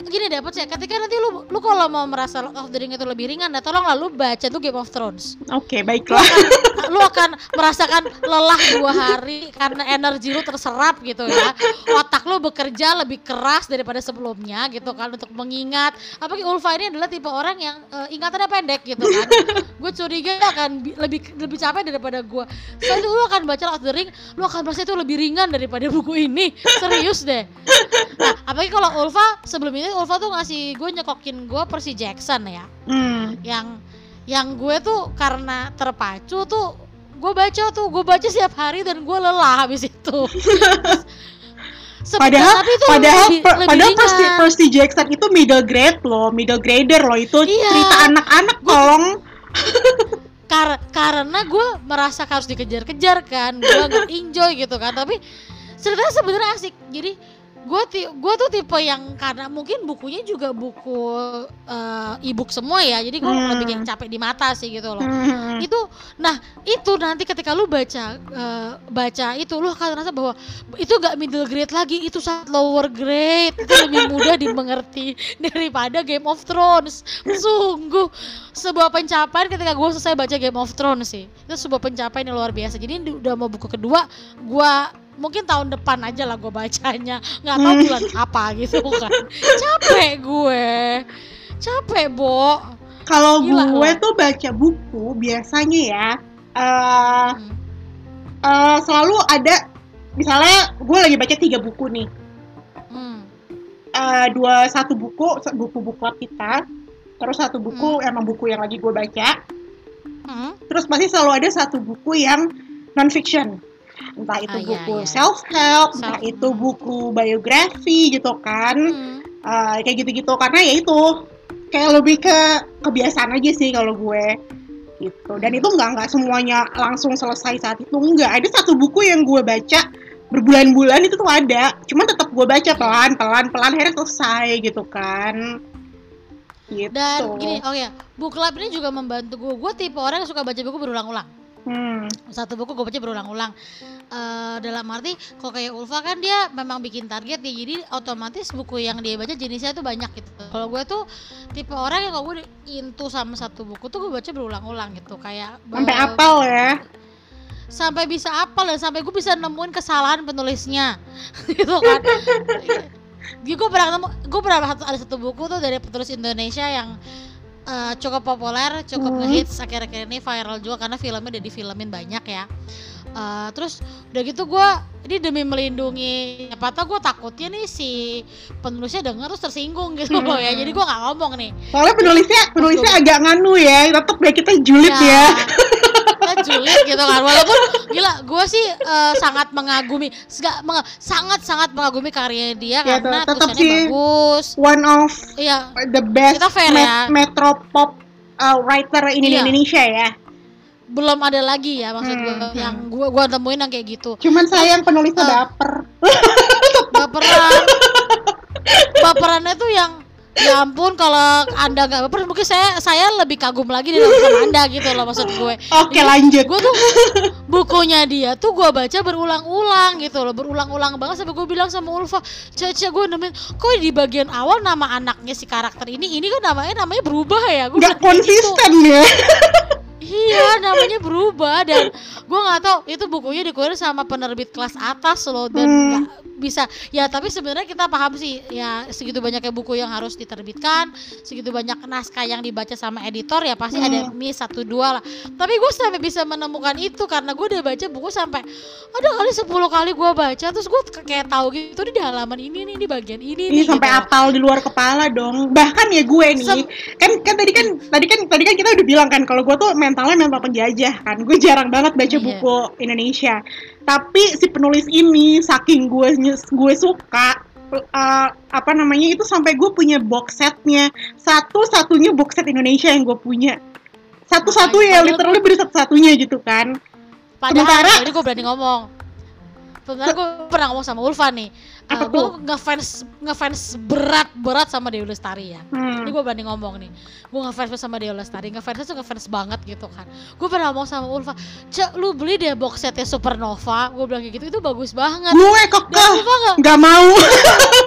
gini deh sih ketika nanti lu lu kalau mau merasa Lord of the Ring itu lebih ringan ya tolong lu baca tuh Game of Thrones. Oke okay, baiklah. Lu akan, lu akan merasakan lelah dua hari karena energi lu terserap gitu ya. Otak lu bekerja lebih keras daripada sebelumnya gitu kan untuk mengingat. Apalagi Ulfa ini adalah tipe orang yang uh, ingatannya pendek gitu kan. Gue curiga akan lebih lebih capek daripada gue so itu lu akan baca Lord of the Ring lu akan merasa itu lebih ringan daripada buku ini. Serius deh. Nah apalagi kalau Ulfa sebelum ini Ulfa tuh ngasih gue nyekokin gue Percy Jackson ya. Hmm. yang yang gue tuh karena terpacu tuh gue baca tuh gue baca setiap hari dan gue lelah habis itu. Padahal tapi itu padahal lebih, per, lebih padahal Percy, Percy Jackson itu middle grade loh middle grader loh itu iya, cerita anak-anak tolong. Kar karena gue merasa harus dikejar-kejar kan gue gak enjoy gitu kan tapi ceritanya sebenarnya asik. Jadi gue gue tuh tipe yang karena mungkin bukunya juga buku uh, e-book semua ya jadi gue hmm. lebih kayak capek di mata sih gitu loh. Hmm. itu nah itu nanti ketika lu baca uh, baca itu lu akan merasa bahwa itu gak middle grade lagi itu sangat lower grade. Itu lebih mudah dimengerti daripada Game of Thrones. Sungguh sebuah pencapaian ketika gue selesai baca Game of Thrones sih. Itu sebuah pencapaian yang luar biasa. Jadi udah mau buku kedua gue mungkin tahun depan aja lah gue bacanya nggak tahu hmm. bulan apa gitu kan capek gue capek bo kalau gue loh. tuh baca buku biasanya ya uh, hmm. uh, selalu ada misalnya gue lagi baca tiga buku nih hmm. uh, dua satu buku buku-buku kita terus satu buku hmm. emang buku yang lagi gue baca hmm. terus pasti selalu ada satu buku yang non fiction entah itu ah, buku iya, iya. self help, entah itu buku biografi gitu kan, hmm. uh, kayak gitu-gitu. Karena ya itu kayak lebih ke kebiasaan aja sih kalau gue. Gitu. Dan itu nggak nggak semuanya langsung selesai saat itu nggak. Ada satu buku yang gue baca berbulan-bulan itu tuh ada. Cuma tetap gue baca pelan pelan pelan akhirnya selesai gitu kan. Gitu. dan gini oh ya book club ini juga membantu gue. Gue tipe orang yang suka baca buku berulang-ulang Hmm. Satu buku gue baca berulang-ulang. Uh, dalam arti kalau kayak Ulfa kan dia memang bikin target ya, jadi otomatis buku yang dia baca jenisnya tuh banyak gitu. Kalau gue tuh tipe orang yang kalau gue into sama satu buku tuh gue baca berulang-ulang gitu, kayak sampai uh, apal ya. Sampai bisa apal dan sampai gue bisa nemuin kesalahan penulisnya, gitu kan. gue pernah nemu, gue pernah ada satu buku tuh dari penulis Indonesia yang uh, cukup populer, cukup hmm. ngehits akhir-akhir ini viral juga karena filmnya udah difilmin banyak ya. Uh, terus udah gitu gue ini demi melindungi apa tau gue takutnya nih si penulisnya denger terus tersinggung gitu hmm. loh ya jadi gue nggak ngomong nih soalnya penulisnya penulisnya agak nganu ya tetap ya kita julid ya, ya. kita julid gitu kan walaupun gila gue sih uh, sangat mengagumi meng sangat sangat mengagumi karya dia ya, karena tetap sih bagus one of iya, the best kita fair met ya. metro pop uh, writer in iya. Indonesia ya belum ada lagi ya maksud hmm, gue hmm. yang gue gue temuin yang kayak gitu. Cuman sayang penulisnya uh, baper. Baperan baperannya tuh yang ya ampun kalau anda nggak baper mungkin saya saya lebih kagum lagi dari sama anda gitu loh maksud gue. Oke okay, lanjut. gue tuh bukunya dia tuh gue baca berulang-ulang gitu loh berulang-ulang banget sampai gue bilang sama Ulfa caca gue nemuin kok di bagian awal nama anaknya si karakter ini ini kan namanya namanya berubah ya? Gue nggak konsisten gitu. ya iya namanya berubah dan gue nggak tahu itu bukunya dikeluarin sama penerbit kelas atas loh dan hmm. hmm. Bisa. Ya tapi sebenarnya kita paham sih. Ya segitu banyaknya buku yang harus diterbitkan segitu banyak naskah yang dibaca sama editor ya pasti hmm. ada miss satu dua lah. Tapi gue sampai bisa menemukan itu karena gue udah baca buku sampai ada kali sepuluh kali gue baca. Terus gue kayak tahu gitu di halaman ini nih di bagian ini, ini nih sampai gitu. apal di luar kepala dong. Bahkan ya gue nih Sem kan kan tadi kan tadi kan tadi kan kita udah bilang kan kalau gue tuh mentalnya mental penjajah kan. Gue jarang banget baca yeah. buku Indonesia tapi si penulis ini saking gue gue suka uh, apa namanya itu sampai gue punya box setnya. Satu satunya box set Indonesia yang gue punya. Satu satu ya literally beri satu satunya gitu kan. Padahal, sementara ini gue berani ngomong. Sebenarnya gue pernah ngomong sama Ulfa nih uh, gue ngefans ngefans berat berat sama Dewi Lestari ya. Hmm. ini gue berani ngomong nih. Gue ngefans sama Dewi Lestari. Ngefans tuh ngefans banget gitu kan. Gue pernah ngomong sama Ulfa cek lu beli deh box setnya Supernova. Gue bilang kayak gitu itu bagus banget. Gue kok nggak mau.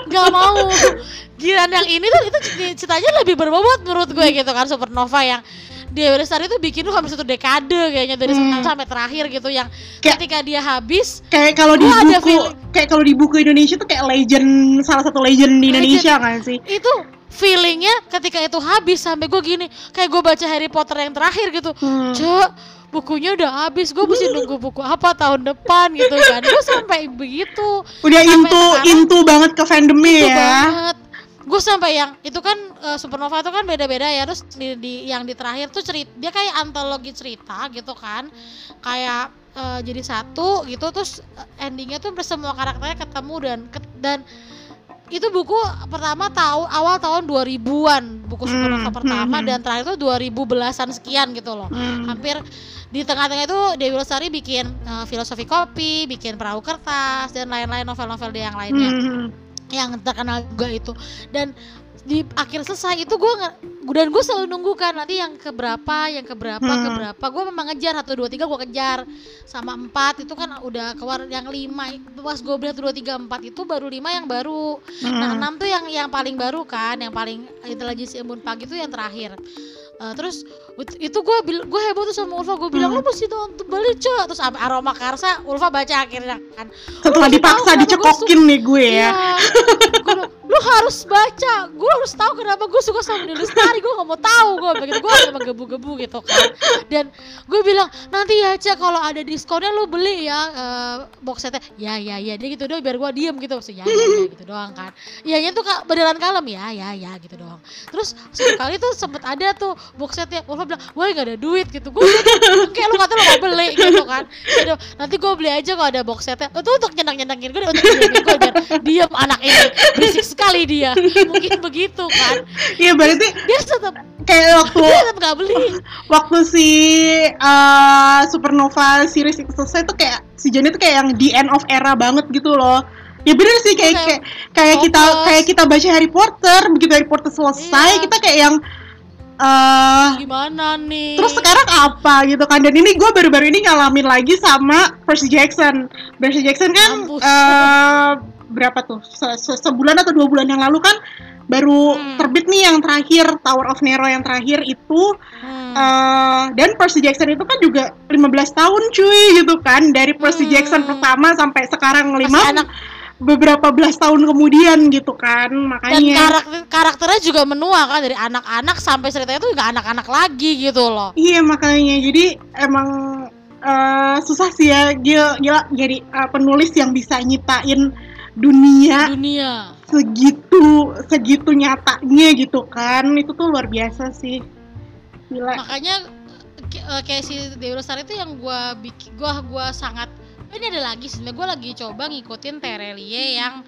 Nggak mau. Gila yang ini tuh itu ceritanya lebih berbobot menurut gue gitu kan Supernova yang Dewi Lestari itu bikin tuh hampir satu dekade kayaknya dari hmm. sampai terakhir gitu yang kayak, ketika dia habis kayak kalau di buku kayak kalau di buku Indonesia tuh kayak legend salah satu legend di Indonesia legend. kan sih? Itu feelingnya ketika itu habis sampai gue gini kayak gue baca Harry Potter yang terakhir gitu. Hmm. cek bukunya udah habis gue mesti nunggu buku apa tahun depan gitu kan. Gue sampai begitu. Udah into into banget ke fandomnya ya. banget gue sampai yang itu kan uh, Supernova itu kan beda-beda ya terus di, di yang di terakhir tuh cerita dia kayak antologi cerita gitu kan kayak uh, jadi satu gitu terus endingnya tuh semua karakternya ketemu dan dan itu buku pertama tahu awal tahun 2000-an buku Supernova hmm, pertama hmm, dan terakhir tuh 2000 belasan sekian gitu loh hmm. hampir di tengah-tengah itu Dewi Lestari bikin uh, filosofi kopi bikin perahu kertas dan lain-lain novel-novel dia yang lainnya hmm. Yang terkenal juga itu. Dan di akhir selesai itu gue dan gue selalu nunggu kan nanti yang keberapa yang keberapa hmm. keberapa. Gue memang ngejar satu dua tiga gue kejar. Sama empat itu kan udah keluar yang lima pas gue beli satu dua tiga empat itu baru lima yang baru. Hmm. nah enam tuh yang yang paling baru kan yang paling intelijensi embun pagi itu yang terakhir uh, terus itu gue gue heboh tuh sama Ulfa. Gue bilang hmm. lo mesti nonton beli cok terus aroma karsa Ulfa baca akhirnya kan. Setelah dipaksa dicekokin nih gue ya, ya gue lu harus baca. Gue harus tahu kenapa gue suka sama Dewi Lestari. Gue gak mau tahu gue begitu gue emang gebu-gebu gitu kan. Dan gue bilang nanti ya cek kalau ada diskonnya lu beli ya uh, box setnya ya ya ya. Dia gitu doang biar gue diem gitu. Maksudnya ya, ya, ya gitu doang kan. Iya nya tuh beneran kalem. Ya ya ya gitu doang. Terus sekali tuh sempet ada tuh box setnya Ulfa bilang wah gak ada duit gitu. Gue kayak lu kata lu gak beli gitu kan. Jadi, nanti gue beli aja kalau ada box setnya itu untuk nyenang nyenangin gue untuk diemin gue biar diem anak ini. Berisik sekali dia. Mungkin begitu kan? Iya berarti dia tetap kayak waktu dia tetap gak beli. waktu si uh, Supernova series itu selesai tuh kayak si Johnny tuh kayak yang the end of era banget gitu loh. Ya bener sih kayak kayak, kayak kita kayak kita baca Harry Potter begitu Harry Potter selesai iya. kita kayak yang uh, gimana nih? terus sekarang apa gitu kan? Dan ini gue baru-baru ini ngalamin lagi sama Percy Jackson. Percy Jackson kan uh, berapa tuh? Se -se sebulan atau dua bulan yang lalu kan baru hmm. terbit nih yang terakhir Tower of Nero yang terakhir itu. Hmm. uh, dan Percy Jackson itu kan juga 15 tahun cuy gitu kan? Dari Percy hmm. Jackson pertama sampai sekarang lima beberapa belas tahun kemudian gitu kan? Makanya dan karakter karakternya juga menua kan? Dari anak-anak sampai ceritanya itu juga anak-anak lagi gitu loh. Iya makanya. Jadi emang uh, susah sih ya. Gila, gila jadi uh, penulis yang bisa nyiptain dunia. Dunia. Segitu segitu nyatanya gitu kan. Itu tuh luar biasa sih. Gila. Makanya uh, kayak si Dewi Lestari itu yang gua bikin gua gua sangat ini ada lagi sebenarnya gue lagi coba ngikutin Terelie yang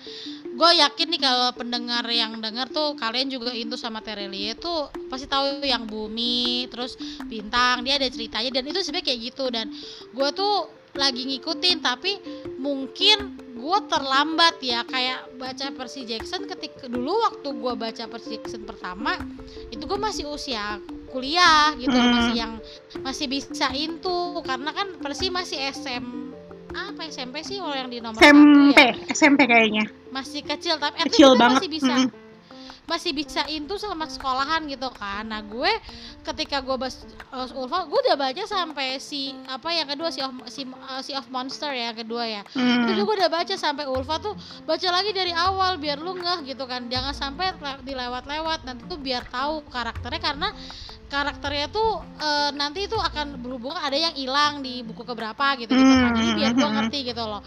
gue yakin nih kalau pendengar yang dengar tuh kalian juga itu sama Terelie tuh pasti tahu yang bumi terus bintang dia ada ceritanya dan itu sebenarnya kayak gitu. Dan gue tuh lagi ngikutin tapi mungkin gue terlambat ya kayak baca Percy Jackson ketika dulu waktu gue baca Percy Jackson pertama itu gue masih usia kuliah gitu hmm. masih yang masih bisa itu karena kan Percy masih SM apa SMP sih kalau yang di nomor SMP, satu ya? SMP kayaknya. Masih kecil tapi kecil banget. masih bisa. -hmm. Masih bisa itu sama sekolahan gitu kan. Nah, gue ketika gue bahas uh, Ulfa, gue udah baca sampai si apa yang kedua si of, si, uh, si of Monster ya kedua ya. Mm. Itu gue udah baca sampai Ulfa tuh baca lagi dari awal biar lu ngeh gitu kan. Jangan sampai dilewat-lewat nanti tuh biar tahu karakternya karena karakternya tuh e, nanti itu akan berhubungan ada yang hilang di buku keberapa gitu gitu kan jadi biar gue hmm. ngerti gitu loh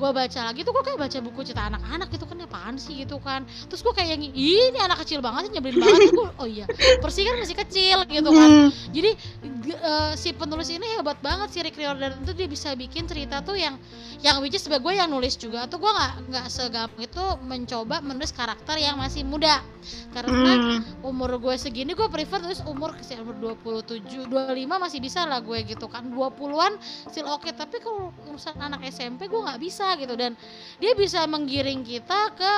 gue baca lagi tuh gue kayak baca buku cerita anak-anak gitu kan apaan sih gitu kan terus gue kayak yang ini anak kecil banget sih nyebelin banget gue oh iya Persi kan masih kecil gitu kan hmm. jadi uh, si penulis ini hebat banget si Rick Riordan itu dia bisa bikin cerita tuh yang yang which is sebagai gue yang nulis juga tuh gue nggak nggak segampang itu mencoba menulis karakter yang masih muda karena hmm. umur gue segini gue prefer terus umur ke umur 27 25 masih bisa lah gue gitu kan 20-an still oke okay. tapi kalau urusan anak SMP gue nggak bisa gitu dan dia bisa menggiring kita ke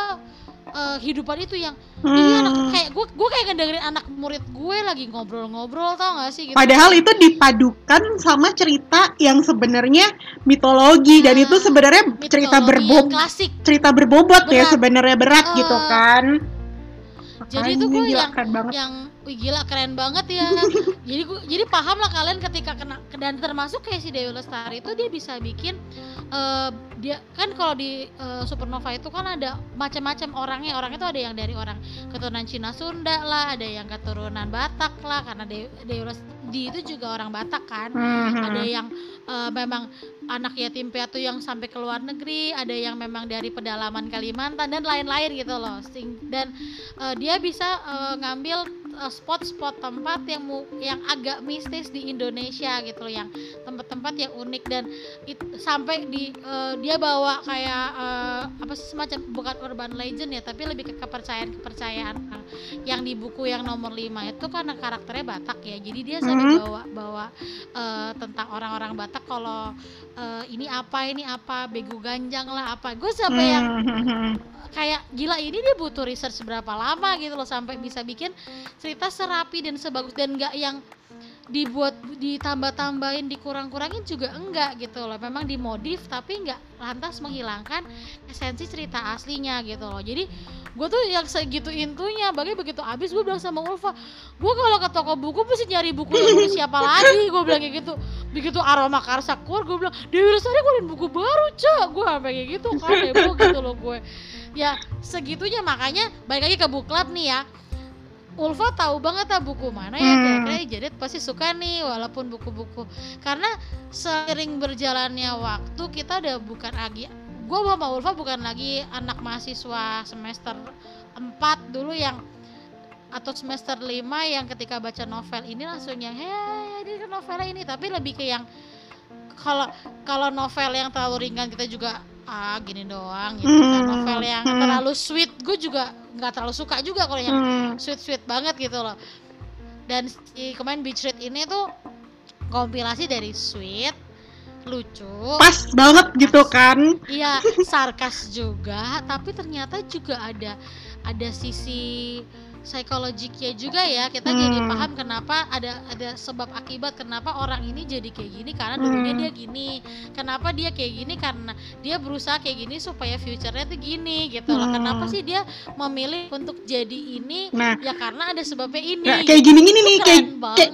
uh, hidupan itu yang hmm. ini anak kayak gue gue kayak ngedengerin anak murid gue lagi ngobrol-ngobrol tau gak sih gitu. Padahal itu dipadukan sama cerita yang sebenarnya mitologi nah, dan itu sebenarnya cerita berbobot klasik cerita berbobot ya berat. ya sebenarnya berat uh, gitu kan. Jadi itu gue yang yang wih gila keren banget ya. Jadi gua, jadi paham lah kalian ketika kena dan termasuk kayak si Dewi Lestari itu dia bisa bikin uh, dia kan kalau di uh, Supernova itu kan ada macam-macam orangnya. Orang itu ada yang dari orang keturunan Cina Sunda lah ada yang keturunan Batak lah karena Dewi, Dewi Lestari itu juga orang Batak kan. Hmm. ada yang uh, memang anak yatim piatu yang sampai ke luar negeri ada yang memang dari pedalaman Kalimantan dan lain-lain gitu loh. Dan uh, dia bisa uh, ngambil spot-spot tempat yang yang agak mistis di Indonesia gitu loh yang tempat-tempat yang unik dan it, sampai di uh, dia bawa kayak uh, apa sih semacam bukan urban legend ya tapi lebih ke kepercayaan-kepercayaan yang di buku yang nomor 5 itu karena karakternya Batak ya jadi dia sampai mm -hmm. bawa bawa uh, tentang orang-orang Batak kalau uh, ini apa ini apa begu ganjang lah apa gue sampai yang hmm. Kayak gila ini dia butuh research berapa lama gitu loh sampai bisa bikin cerita serapi dan sebagus dan enggak yang dibuat ditambah-tambahin dikurang-kurangin juga enggak gitu loh. Memang dimodif tapi enggak lantas menghilangkan esensi cerita aslinya gitu loh. Jadi gue tuh yang segitu intunya. Bagi begitu abis gue bilang sama Ulfa gue kalau ke toko buku pasti nyari buku yang siapa lagi? Gue bilang kayak gitu. Begitu aroma karsa keluar gue bilang Dewi Lestari keluarin buku baru cak gue sampai kayak gitu kan gitu loh gue. Ya segitunya. Makanya balik lagi ke buklat nih ya Ulfa tahu banget lah buku mana ya hmm. kira-kira jadi pasti suka nih walaupun buku-buku karena sering berjalannya waktu kita udah bukan lagi gue sama Ulfa bukan lagi anak mahasiswa semester 4 dulu yang atau semester 5 yang ketika baca novel ini langsung yang hei ini novelnya ini tapi lebih ke yang kalau kalau novel yang terlalu ringan kita juga ah gini doang gitu kan novel yang hmm. terlalu sweet gue juga nggak terlalu suka juga kalau yang hmm. sweet sweet banget gitu loh. Dan si kemarin Beach Read ini tuh kompilasi dari sweet lucu pas banget gitu kan. Iya sarkas juga tapi ternyata juga ada ada sisi psikologiknya juga ya. Kita hmm. jadi paham kenapa ada ada sebab akibat kenapa orang ini jadi kayak gini karena dulunya hmm. dia gini. Kenapa dia kayak gini? Karena dia berusaha kayak gini supaya future-nya tuh gini gitu loh. Kenapa hmm. sih dia memilih untuk jadi ini? Nah, ya karena ada sebabnya ini. Nah, kayak gini gini nih kayak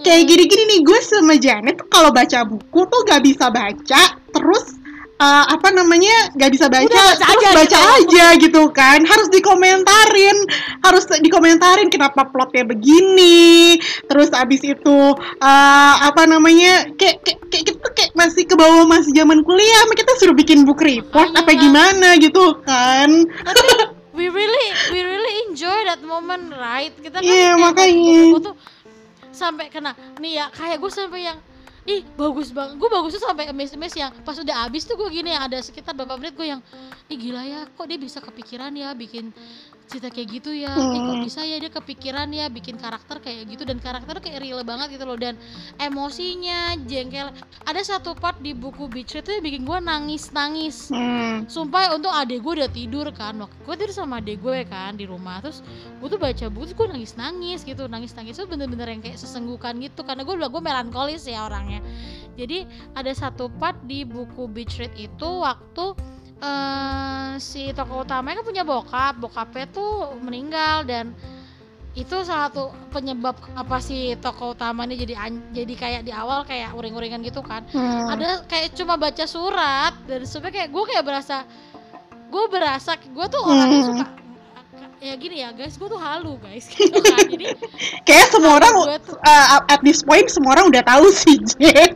kayak gini gini nih. Gue sama Janet kalau baca buku tuh gak bisa baca terus uh, apa namanya nggak bisa baca Udah baca terus aja baca gitu. aja gitu kan. Harus dikomentarin harus dikomentarin kenapa plotnya begini. Terus abis itu uh, apa namanya kayak kayak kayak kita kayak masih ke bawah masih zaman kuliah kita suruh bikin book report apa gimana gitu kan. We really we really enjoy that moment right? Kita kan yeah, makanya. tuh sampai kena nih ya kayak gue sampai yang ih bagus banget gue bagusnya sampai emes-emes yang pas udah habis tuh gue gini yang ada sekitar beberapa menit gue yang ih gila ya kok dia bisa kepikiran ya bikin cerita kayak gitu ya. Hmm. eh, kok bisa ya dia kepikiran ya bikin karakter kayak gitu. Dan karakter kayak real banget gitu loh. Dan emosinya jengkel. Ada satu part di buku Beach itu yang bikin gue nangis nangis hmm. sumpah untuk adek gue udah tidur kan. Waktu gue tidur sama adek gue kan di rumah. Terus gue tuh baca buku gue nangis nangis gitu. Nangis nangis tuh bener-bener yang kayak sesenggukan gitu. Karena gue bilang gue melankolis ya orangnya. Jadi ada satu part di buku Beach Read itu waktu uh, si tokoh utamanya kan punya bokap bokapnya tuh meninggal dan itu salah satu penyebab apa si tokoh utamanya jadi jadi kayak di awal kayak uring-uringan gitu kan hmm. ada kayak cuma baca surat dan sebenarnya kayak gue kayak berasa gue berasa gue tuh orang yang suka ya gini ya guys gue tuh halu guys gitu kan. Jadi kayak semua orang tuh, uh, at this point semua orang udah tahu sih ya,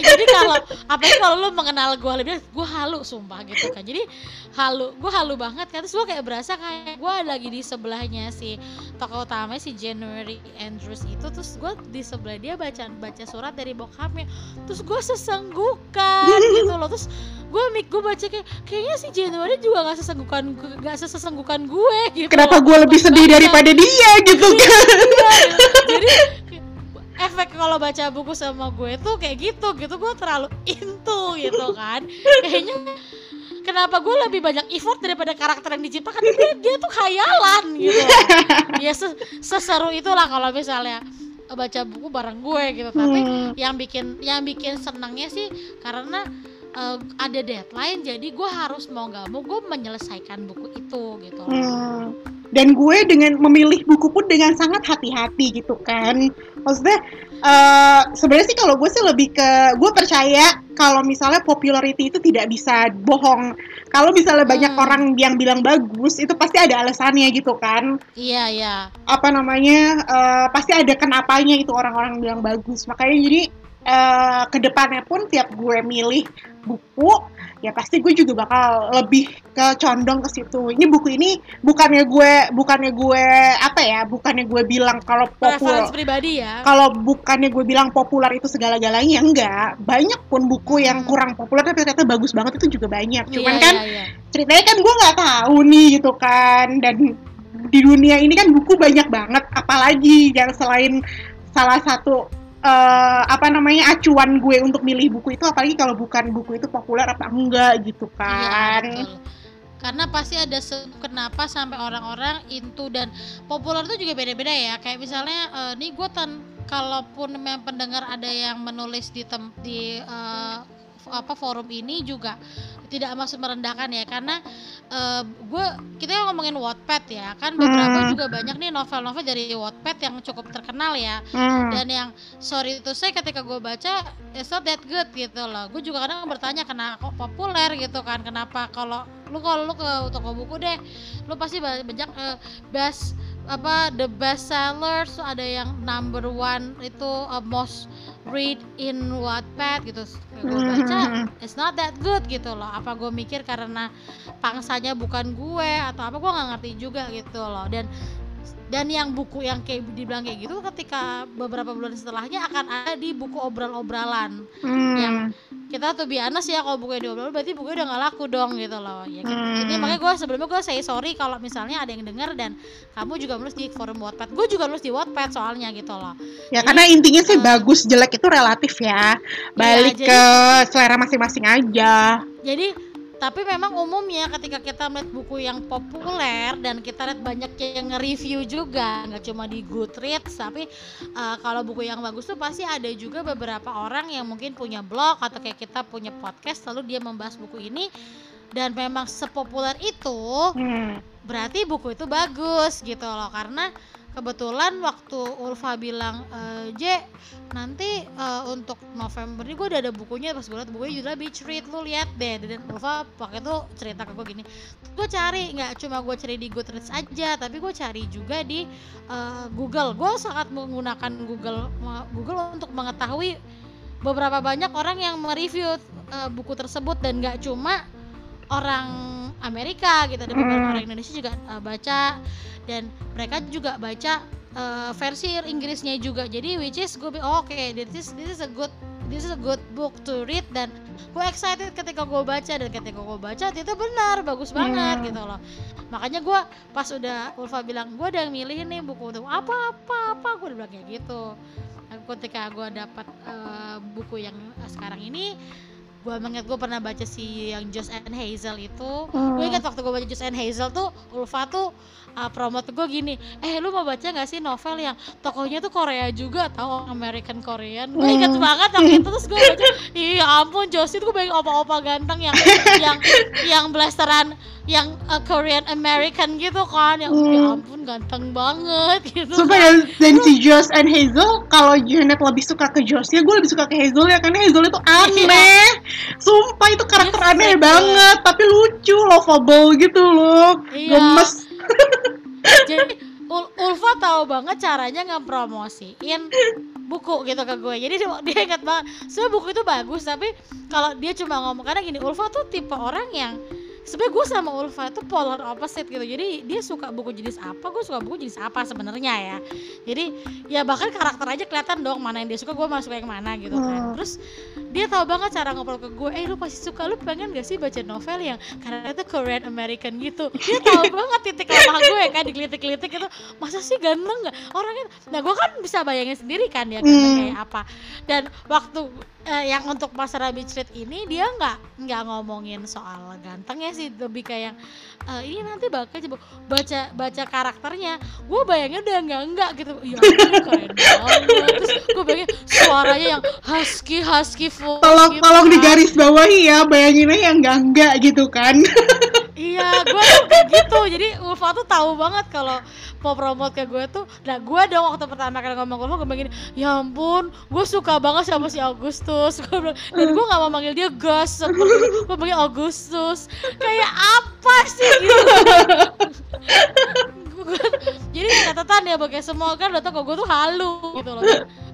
jadi kalau apalagi kalau lu mengenal gue lebih gue halu sumpah gitu kan. Jadi halu gue halu banget kan. Terus gue kayak berasa kayak gue lagi di sebelahnya si tokoh utama si January Andrews itu. Terus gue di sebelah dia baca baca surat dari bokapnya. Terus gue sesenggukan gitu loh. Terus gue mik gue baca kayak kayaknya si January juga gak sesenggukan gak sesenggukan gue gitu kenapa gue lebih sedih daripada dia gitu iya, kan? iya, jadi efek kalau baca buku sama gue tuh kayak gitu gitu. Gue terlalu into gitu kan. Kayaknya kenapa gue lebih banyak effort daripada karakter yang diciptakan? Dia, dia tuh khayalan gitu. Ya seseru itulah kalau misalnya baca buku bareng gue gitu. Tapi hmm. yang bikin yang bikin senangnya sih karena uh, ada deadline jadi gue harus mau nggak mau gue menyelesaikan buku itu gitu. Hmm. dan gue dengan memilih buku pun dengan sangat hati-hati gitu kan. Maksudnya uh, sebenarnya sih kalau gue sih lebih ke gue percaya kalau misalnya popularity itu tidak bisa bohong. Kalau misalnya hmm. banyak orang yang bilang bagus itu pasti ada alasannya gitu kan. Iya iya. Apa namanya uh, pasti ada kenapanya itu orang-orang bilang bagus. Makanya jadi uh, ke depannya pun tiap gue milih buku ya pasti gue juga bakal lebih ke condong ke situ. Ini buku ini bukannya gue bukannya gue apa ya bukannya gue bilang kalau populer pribadi ya. kalau bukannya gue bilang populer itu segala-galanya enggak. Banyak pun buku hmm. yang kurang populer tapi ternyata bagus banget itu juga banyak. Cuman yeah, kan yeah, yeah. ceritanya kan gue nggak tahu nih gitu kan. Dan di dunia ini kan buku banyak banget apalagi yang selain salah satu uh, apa namanya acuan gue untuk milih buku itu apalagi kalau bukan buku itu populer apa enggak gitu iya, kan. iya, karena pasti ada kenapa sampai orang-orang into dan populer itu juga beda-beda ya. Kayak misalnya uh, nih gue tan kalaupun memang pendengar ada yang menulis di tem di uh, apa forum ini juga tidak maksud merendahkan ya karena uh, gue kita ngomongin Wattpad ya kan beberapa hmm. juga banyak nih novel-novel dari Wattpad yang cukup terkenal ya hmm. dan yang sorry itu saya ketika gue baca it's not that good gitu loh gue juga kadang bertanya kenapa kok populer gitu kan kenapa kalau lu kalau lu ke toko buku deh lu pasti banyak uh, best apa the best sellers ada yang number one itu uh, most read in Wattpad gitu. Gue baca mm-hmm. it's not that good gitu loh. Apa gue mikir karena pangsanya bukan gue atau apa gue nggak ngerti juga gitu loh. Dan dan yang buku yang kayak dibilang kayak gitu ketika beberapa bulan setelahnya akan ada di buku obral-obralan hmm. yang kita tuh biasa sih ya kalau buku diobrol berarti buku udah nggak laku dong gitu loh. Ya hmm. ini makanya gue sebelumnya gue say sorry kalau misalnya ada yang denger dan kamu juga nulis di forum Wattpad. Gue juga nulis di Wattpad soalnya gitu loh. Ya jadi, karena intinya sih uh, bagus jelek itu relatif ya. Iya, balik ya, jadi, ke selera masing-masing aja. Jadi tapi memang umumnya ketika kita melihat buku yang populer dan kita lihat banyak yang nge-review juga nggak cuma di Goodreads tapi uh, kalau buku yang bagus tuh pasti ada juga beberapa orang yang mungkin punya blog atau kayak kita punya podcast lalu dia membahas buku ini dan memang sepopuler itu hmm. berarti buku itu bagus gitu loh karena kebetulan waktu Ulfa bilang e, J nanti uh, untuk November ini gue udah ada bukunya. Pas gue liat bukunya judulnya Beach Read lu lihat deh. Dan Ulfa pakai tuh cerita ke gue gini. Gue cari nggak cuma gue cari di Goodreads aja tapi gue cari juga di uh, Google. Gue sangat menggunakan Google Google untuk mengetahui beberapa banyak orang yang mereview uh, buku tersebut. Dan nggak cuma orang Amerika gitu ada beberapa orang Indonesia juga uh, baca dan mereka juga baca uh, versi Inggrisnya juga. Jadi which is gue oh, oke okay, this is this is a good this is a good book to read. Dan gue excited ketika gue baca. Dan ketika gue baca itu benar bagus banget yeah. gitu loh. Makanya gue pas udah Ulfa bilang gue udah milih nih buku untuk apa apa? Apa gue udah bilang kayak gitu. Ketika gue dapat uh, buku yang sekarang ini gue mengingat gue pernah baca si yang Josh and Hazel itu hmm. gue ingat waktu gue baca Josh and Hazel tuh Ulfa tuh uh, promote gue gini eh lu mau baca gak sih novel yang tokohnya tuh Korea juga tau American Korean gue ingat hmm. banget waktu itu terus gue baca iya ampun Josh itu gue bayang opa-opa ganteng yang yang yang blasteran yang uh, Korean American gitu kan yang hmm. ya ampun ganteng banget gitu Sumpah kan. dan si Josh and Hazel kalau Janet lebih suka ke Josh ya gue lebih suka ke Hazel ya karena Hazel itu aneh iya. Sumpah itu karakter yes, aneh banget tapi lucu lovable gitu loh. Iya. gemes. Jadi Ul Ulfa tahu banget caranya ngepromosiin buku gitu ke gue. Jadi dia, dia ingat banget. Sebenarnya buku itu bagus tapi kalau dia cuma ngomong karena gini Ulfa tuh tipe orang yang sebenarnya gue sama Ulfa itu polar opposite gitu. Jadi dia suka buku jenis apa gue suka buku jenis apa sebenarnya ya. Jadi ya bahkan karakter aja kelihatan dong mana yang dia suka gue masuk yang mana gitu kan. Hmm. terus dia tahu banget cara ngobrol ke gue eh lu pasti suka lu pengen gak sih baca novel yang karena itu Korean American gitu? Dia tahu banget titik lemah gue kan dikelitik-kelitik itu masa sih ganteng nggak? Orangnya nah gue kan bisa bayangin sendiri kan ya hmm. kayak apa. Dan waktu uh, yang untuk Mas Rabbit Street ini dia nggak nggak ngomongin soal gantengnya sih. Lebih kayak uh, ini nanti bakal coba baca baca karakternya. Gue bayangnya udah nggak nggak gitu. Ya keren banget. Terus gue bayangin suaranya yang husky husky full tolong gitu tolong kan. digaris bawahi ya bayanginnya yang nggak nggak gitu kan. Iya gue tuh kayak gitu. Jadi Ulfa tuh tahu banget kalau mau promote ke gue tuh. Nah gue dong waktu pertama kali ngomong ke Ulfa gue bilang ya ampun gue suka banget sama si Agustus bilang dan gue gak mau manggil dia Gus. Gue panggil Agustus. Kayak apa sih gitu? Jadi catatan ya bagi semua kan udah tau gue tuh halu gitu loh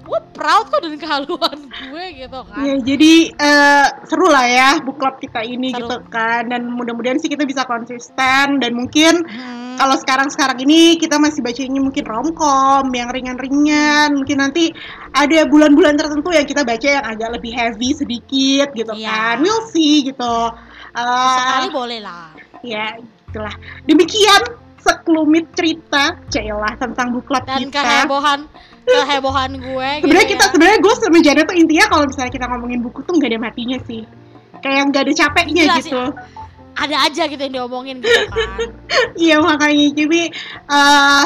gue proud kok dengan kehaluan gue gitu kan. Ya jadi uh, seru lah ya book club kita ini seru. gitu kan. Dan mudah-mudahan sih kita bisa konsisten dan mungkin hmm. kalau sekarang-sekarang ini kita masih bacanya mungkin romcom yang ringan-ringan. Mungkin nanti ada bulan-bulan tertentu yang kita baca yang agak lebih heavy sedikit gitu yeah. kan. We'll see gitu. Uh, sekali boleh lah. ya itulah. Demikian sekelumit cerita Cailah tentang buklat dan kita. dan kehebohan kehebohan gue sebenarnya gitu kita ya. sebenarnya gue sama Jana tuh intinya kalau misalnya kita ngomongin buku tuh nggak ada matinya sih kayak nggak ada capeknya Gila gitu sih. ada aja gitu yang diomongin gitu kan iya makanya jadi uh,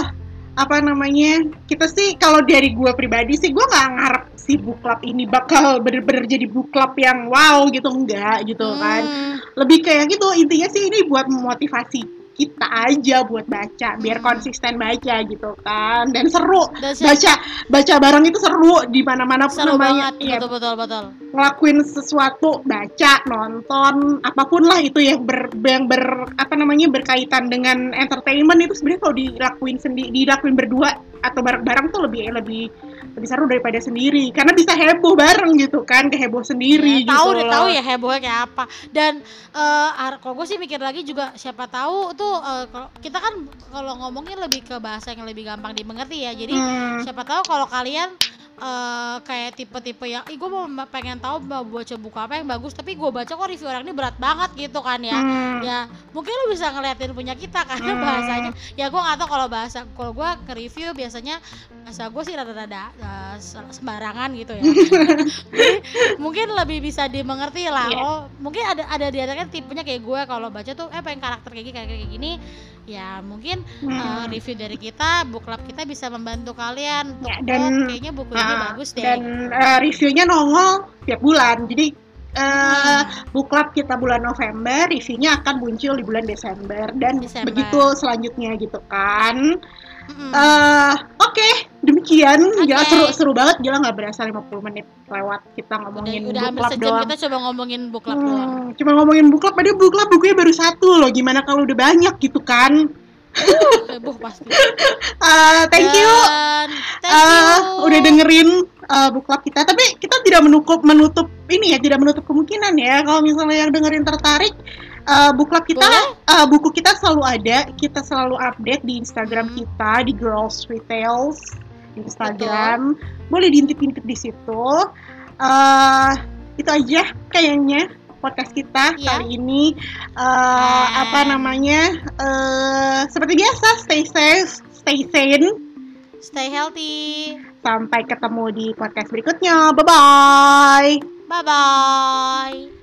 apa namanya kita sih kalau dari gue pribadi sih gue nggak ngarep si book club ini bakal bener-bener jadi book club yang wow gitu enggak gitu kan. hmm. kan lebih kayak gitu intinya sih ini buat memotivasi kita aja buat baca biar konsisten baca gitu kan. Dan seru. Baca baca bareng itu seru di mana mana pun seru namanya. banget. ya betul betul betul. Ngelakuin sesuatu baca nonton apa pun lah itu yang ber yang ber apa namanya berkaitan dengan entertainment itu sebenarnya kalau dilakuin sendiri dilakuin berdua atau bareng-bareng tuh lebih lebih lebih seru daripada sendiri. Karena bisa heboh bareng gitu kan kayak heboh sendiri ya, tahu gitu deh tahu ya hebohnya kayak apa. Dan uh, kalau gue sih mikir lagi juga siapa tahu tuh uh, kita kan kalau ngomongin lebih ke bahasa yang lebih gampang dimengerti ya. Jadi hmm. siapa tahu kalau kalian uh, kayak tipe-tipe yang, ih gue mau pengen tahu mau baca buku apa yang bagus, tapi gue baca kok review orang ini berat banget gitu kan ya. Hmm. Ya mungkin lo bisa ngeliatin punya kita karena hmm. bahasanya, ya gue nggak tahu kalau bahasa, kalau gue ke review biasanya bahasa gue sih rada-rada uh, sembarangan gitu ya. Mungkin lebih bisa dimengerti lah. Yeah. Oh mungkin ada ada di kan tipenya kayak gue kalau baca tuh eh pengen karakter kayak gini kayak, kayak gini ya mungkin hmm. uh, review dari kita book club kita bisa membantu kalian untuk ya, dan oh, kayaknya buku ini bagus deh dan uh, reviewnya nongol tiap bulan jadi uh, hmm. book club kita bulan November reviewnya akan muncul di bulan Desember dan Desember. begitu selanjutnya gitu kan Mm-hmm. Uh, Oke, okay, demikian. Okay. Gila seru seru banget. Gila nggak berasa 50 menit lewat kita ngomongin udah, udah book club doang. Kita coba ngomongin book club hmm, doang. Cuma ngomongin book club, padahal book club bukunya baru satu loh. Gimana kalau udah banyak gitu kan? Heboh pasti. uh, thank you. thank uh, udah dengerin uh, book club kita. Tapi kita tidak menutup menutup ini ya, tidak menutup kemungkinan ya kalau misalnya yang dengerin tertarik uh, book club kita uh, buku kita selalu ada kita selalu update di Instagram hmm. kita di Girls Retails di Instagram Betul. boleh diintip-intip di situ uh, itu aja kayaknya podcast kita yeah. kali ini. Uh, apa namanya? Uh, seperti biasa stay safe stay sane. Stay healthy. Sampai ketemu di podcast berikutnya. Bye bye bye bye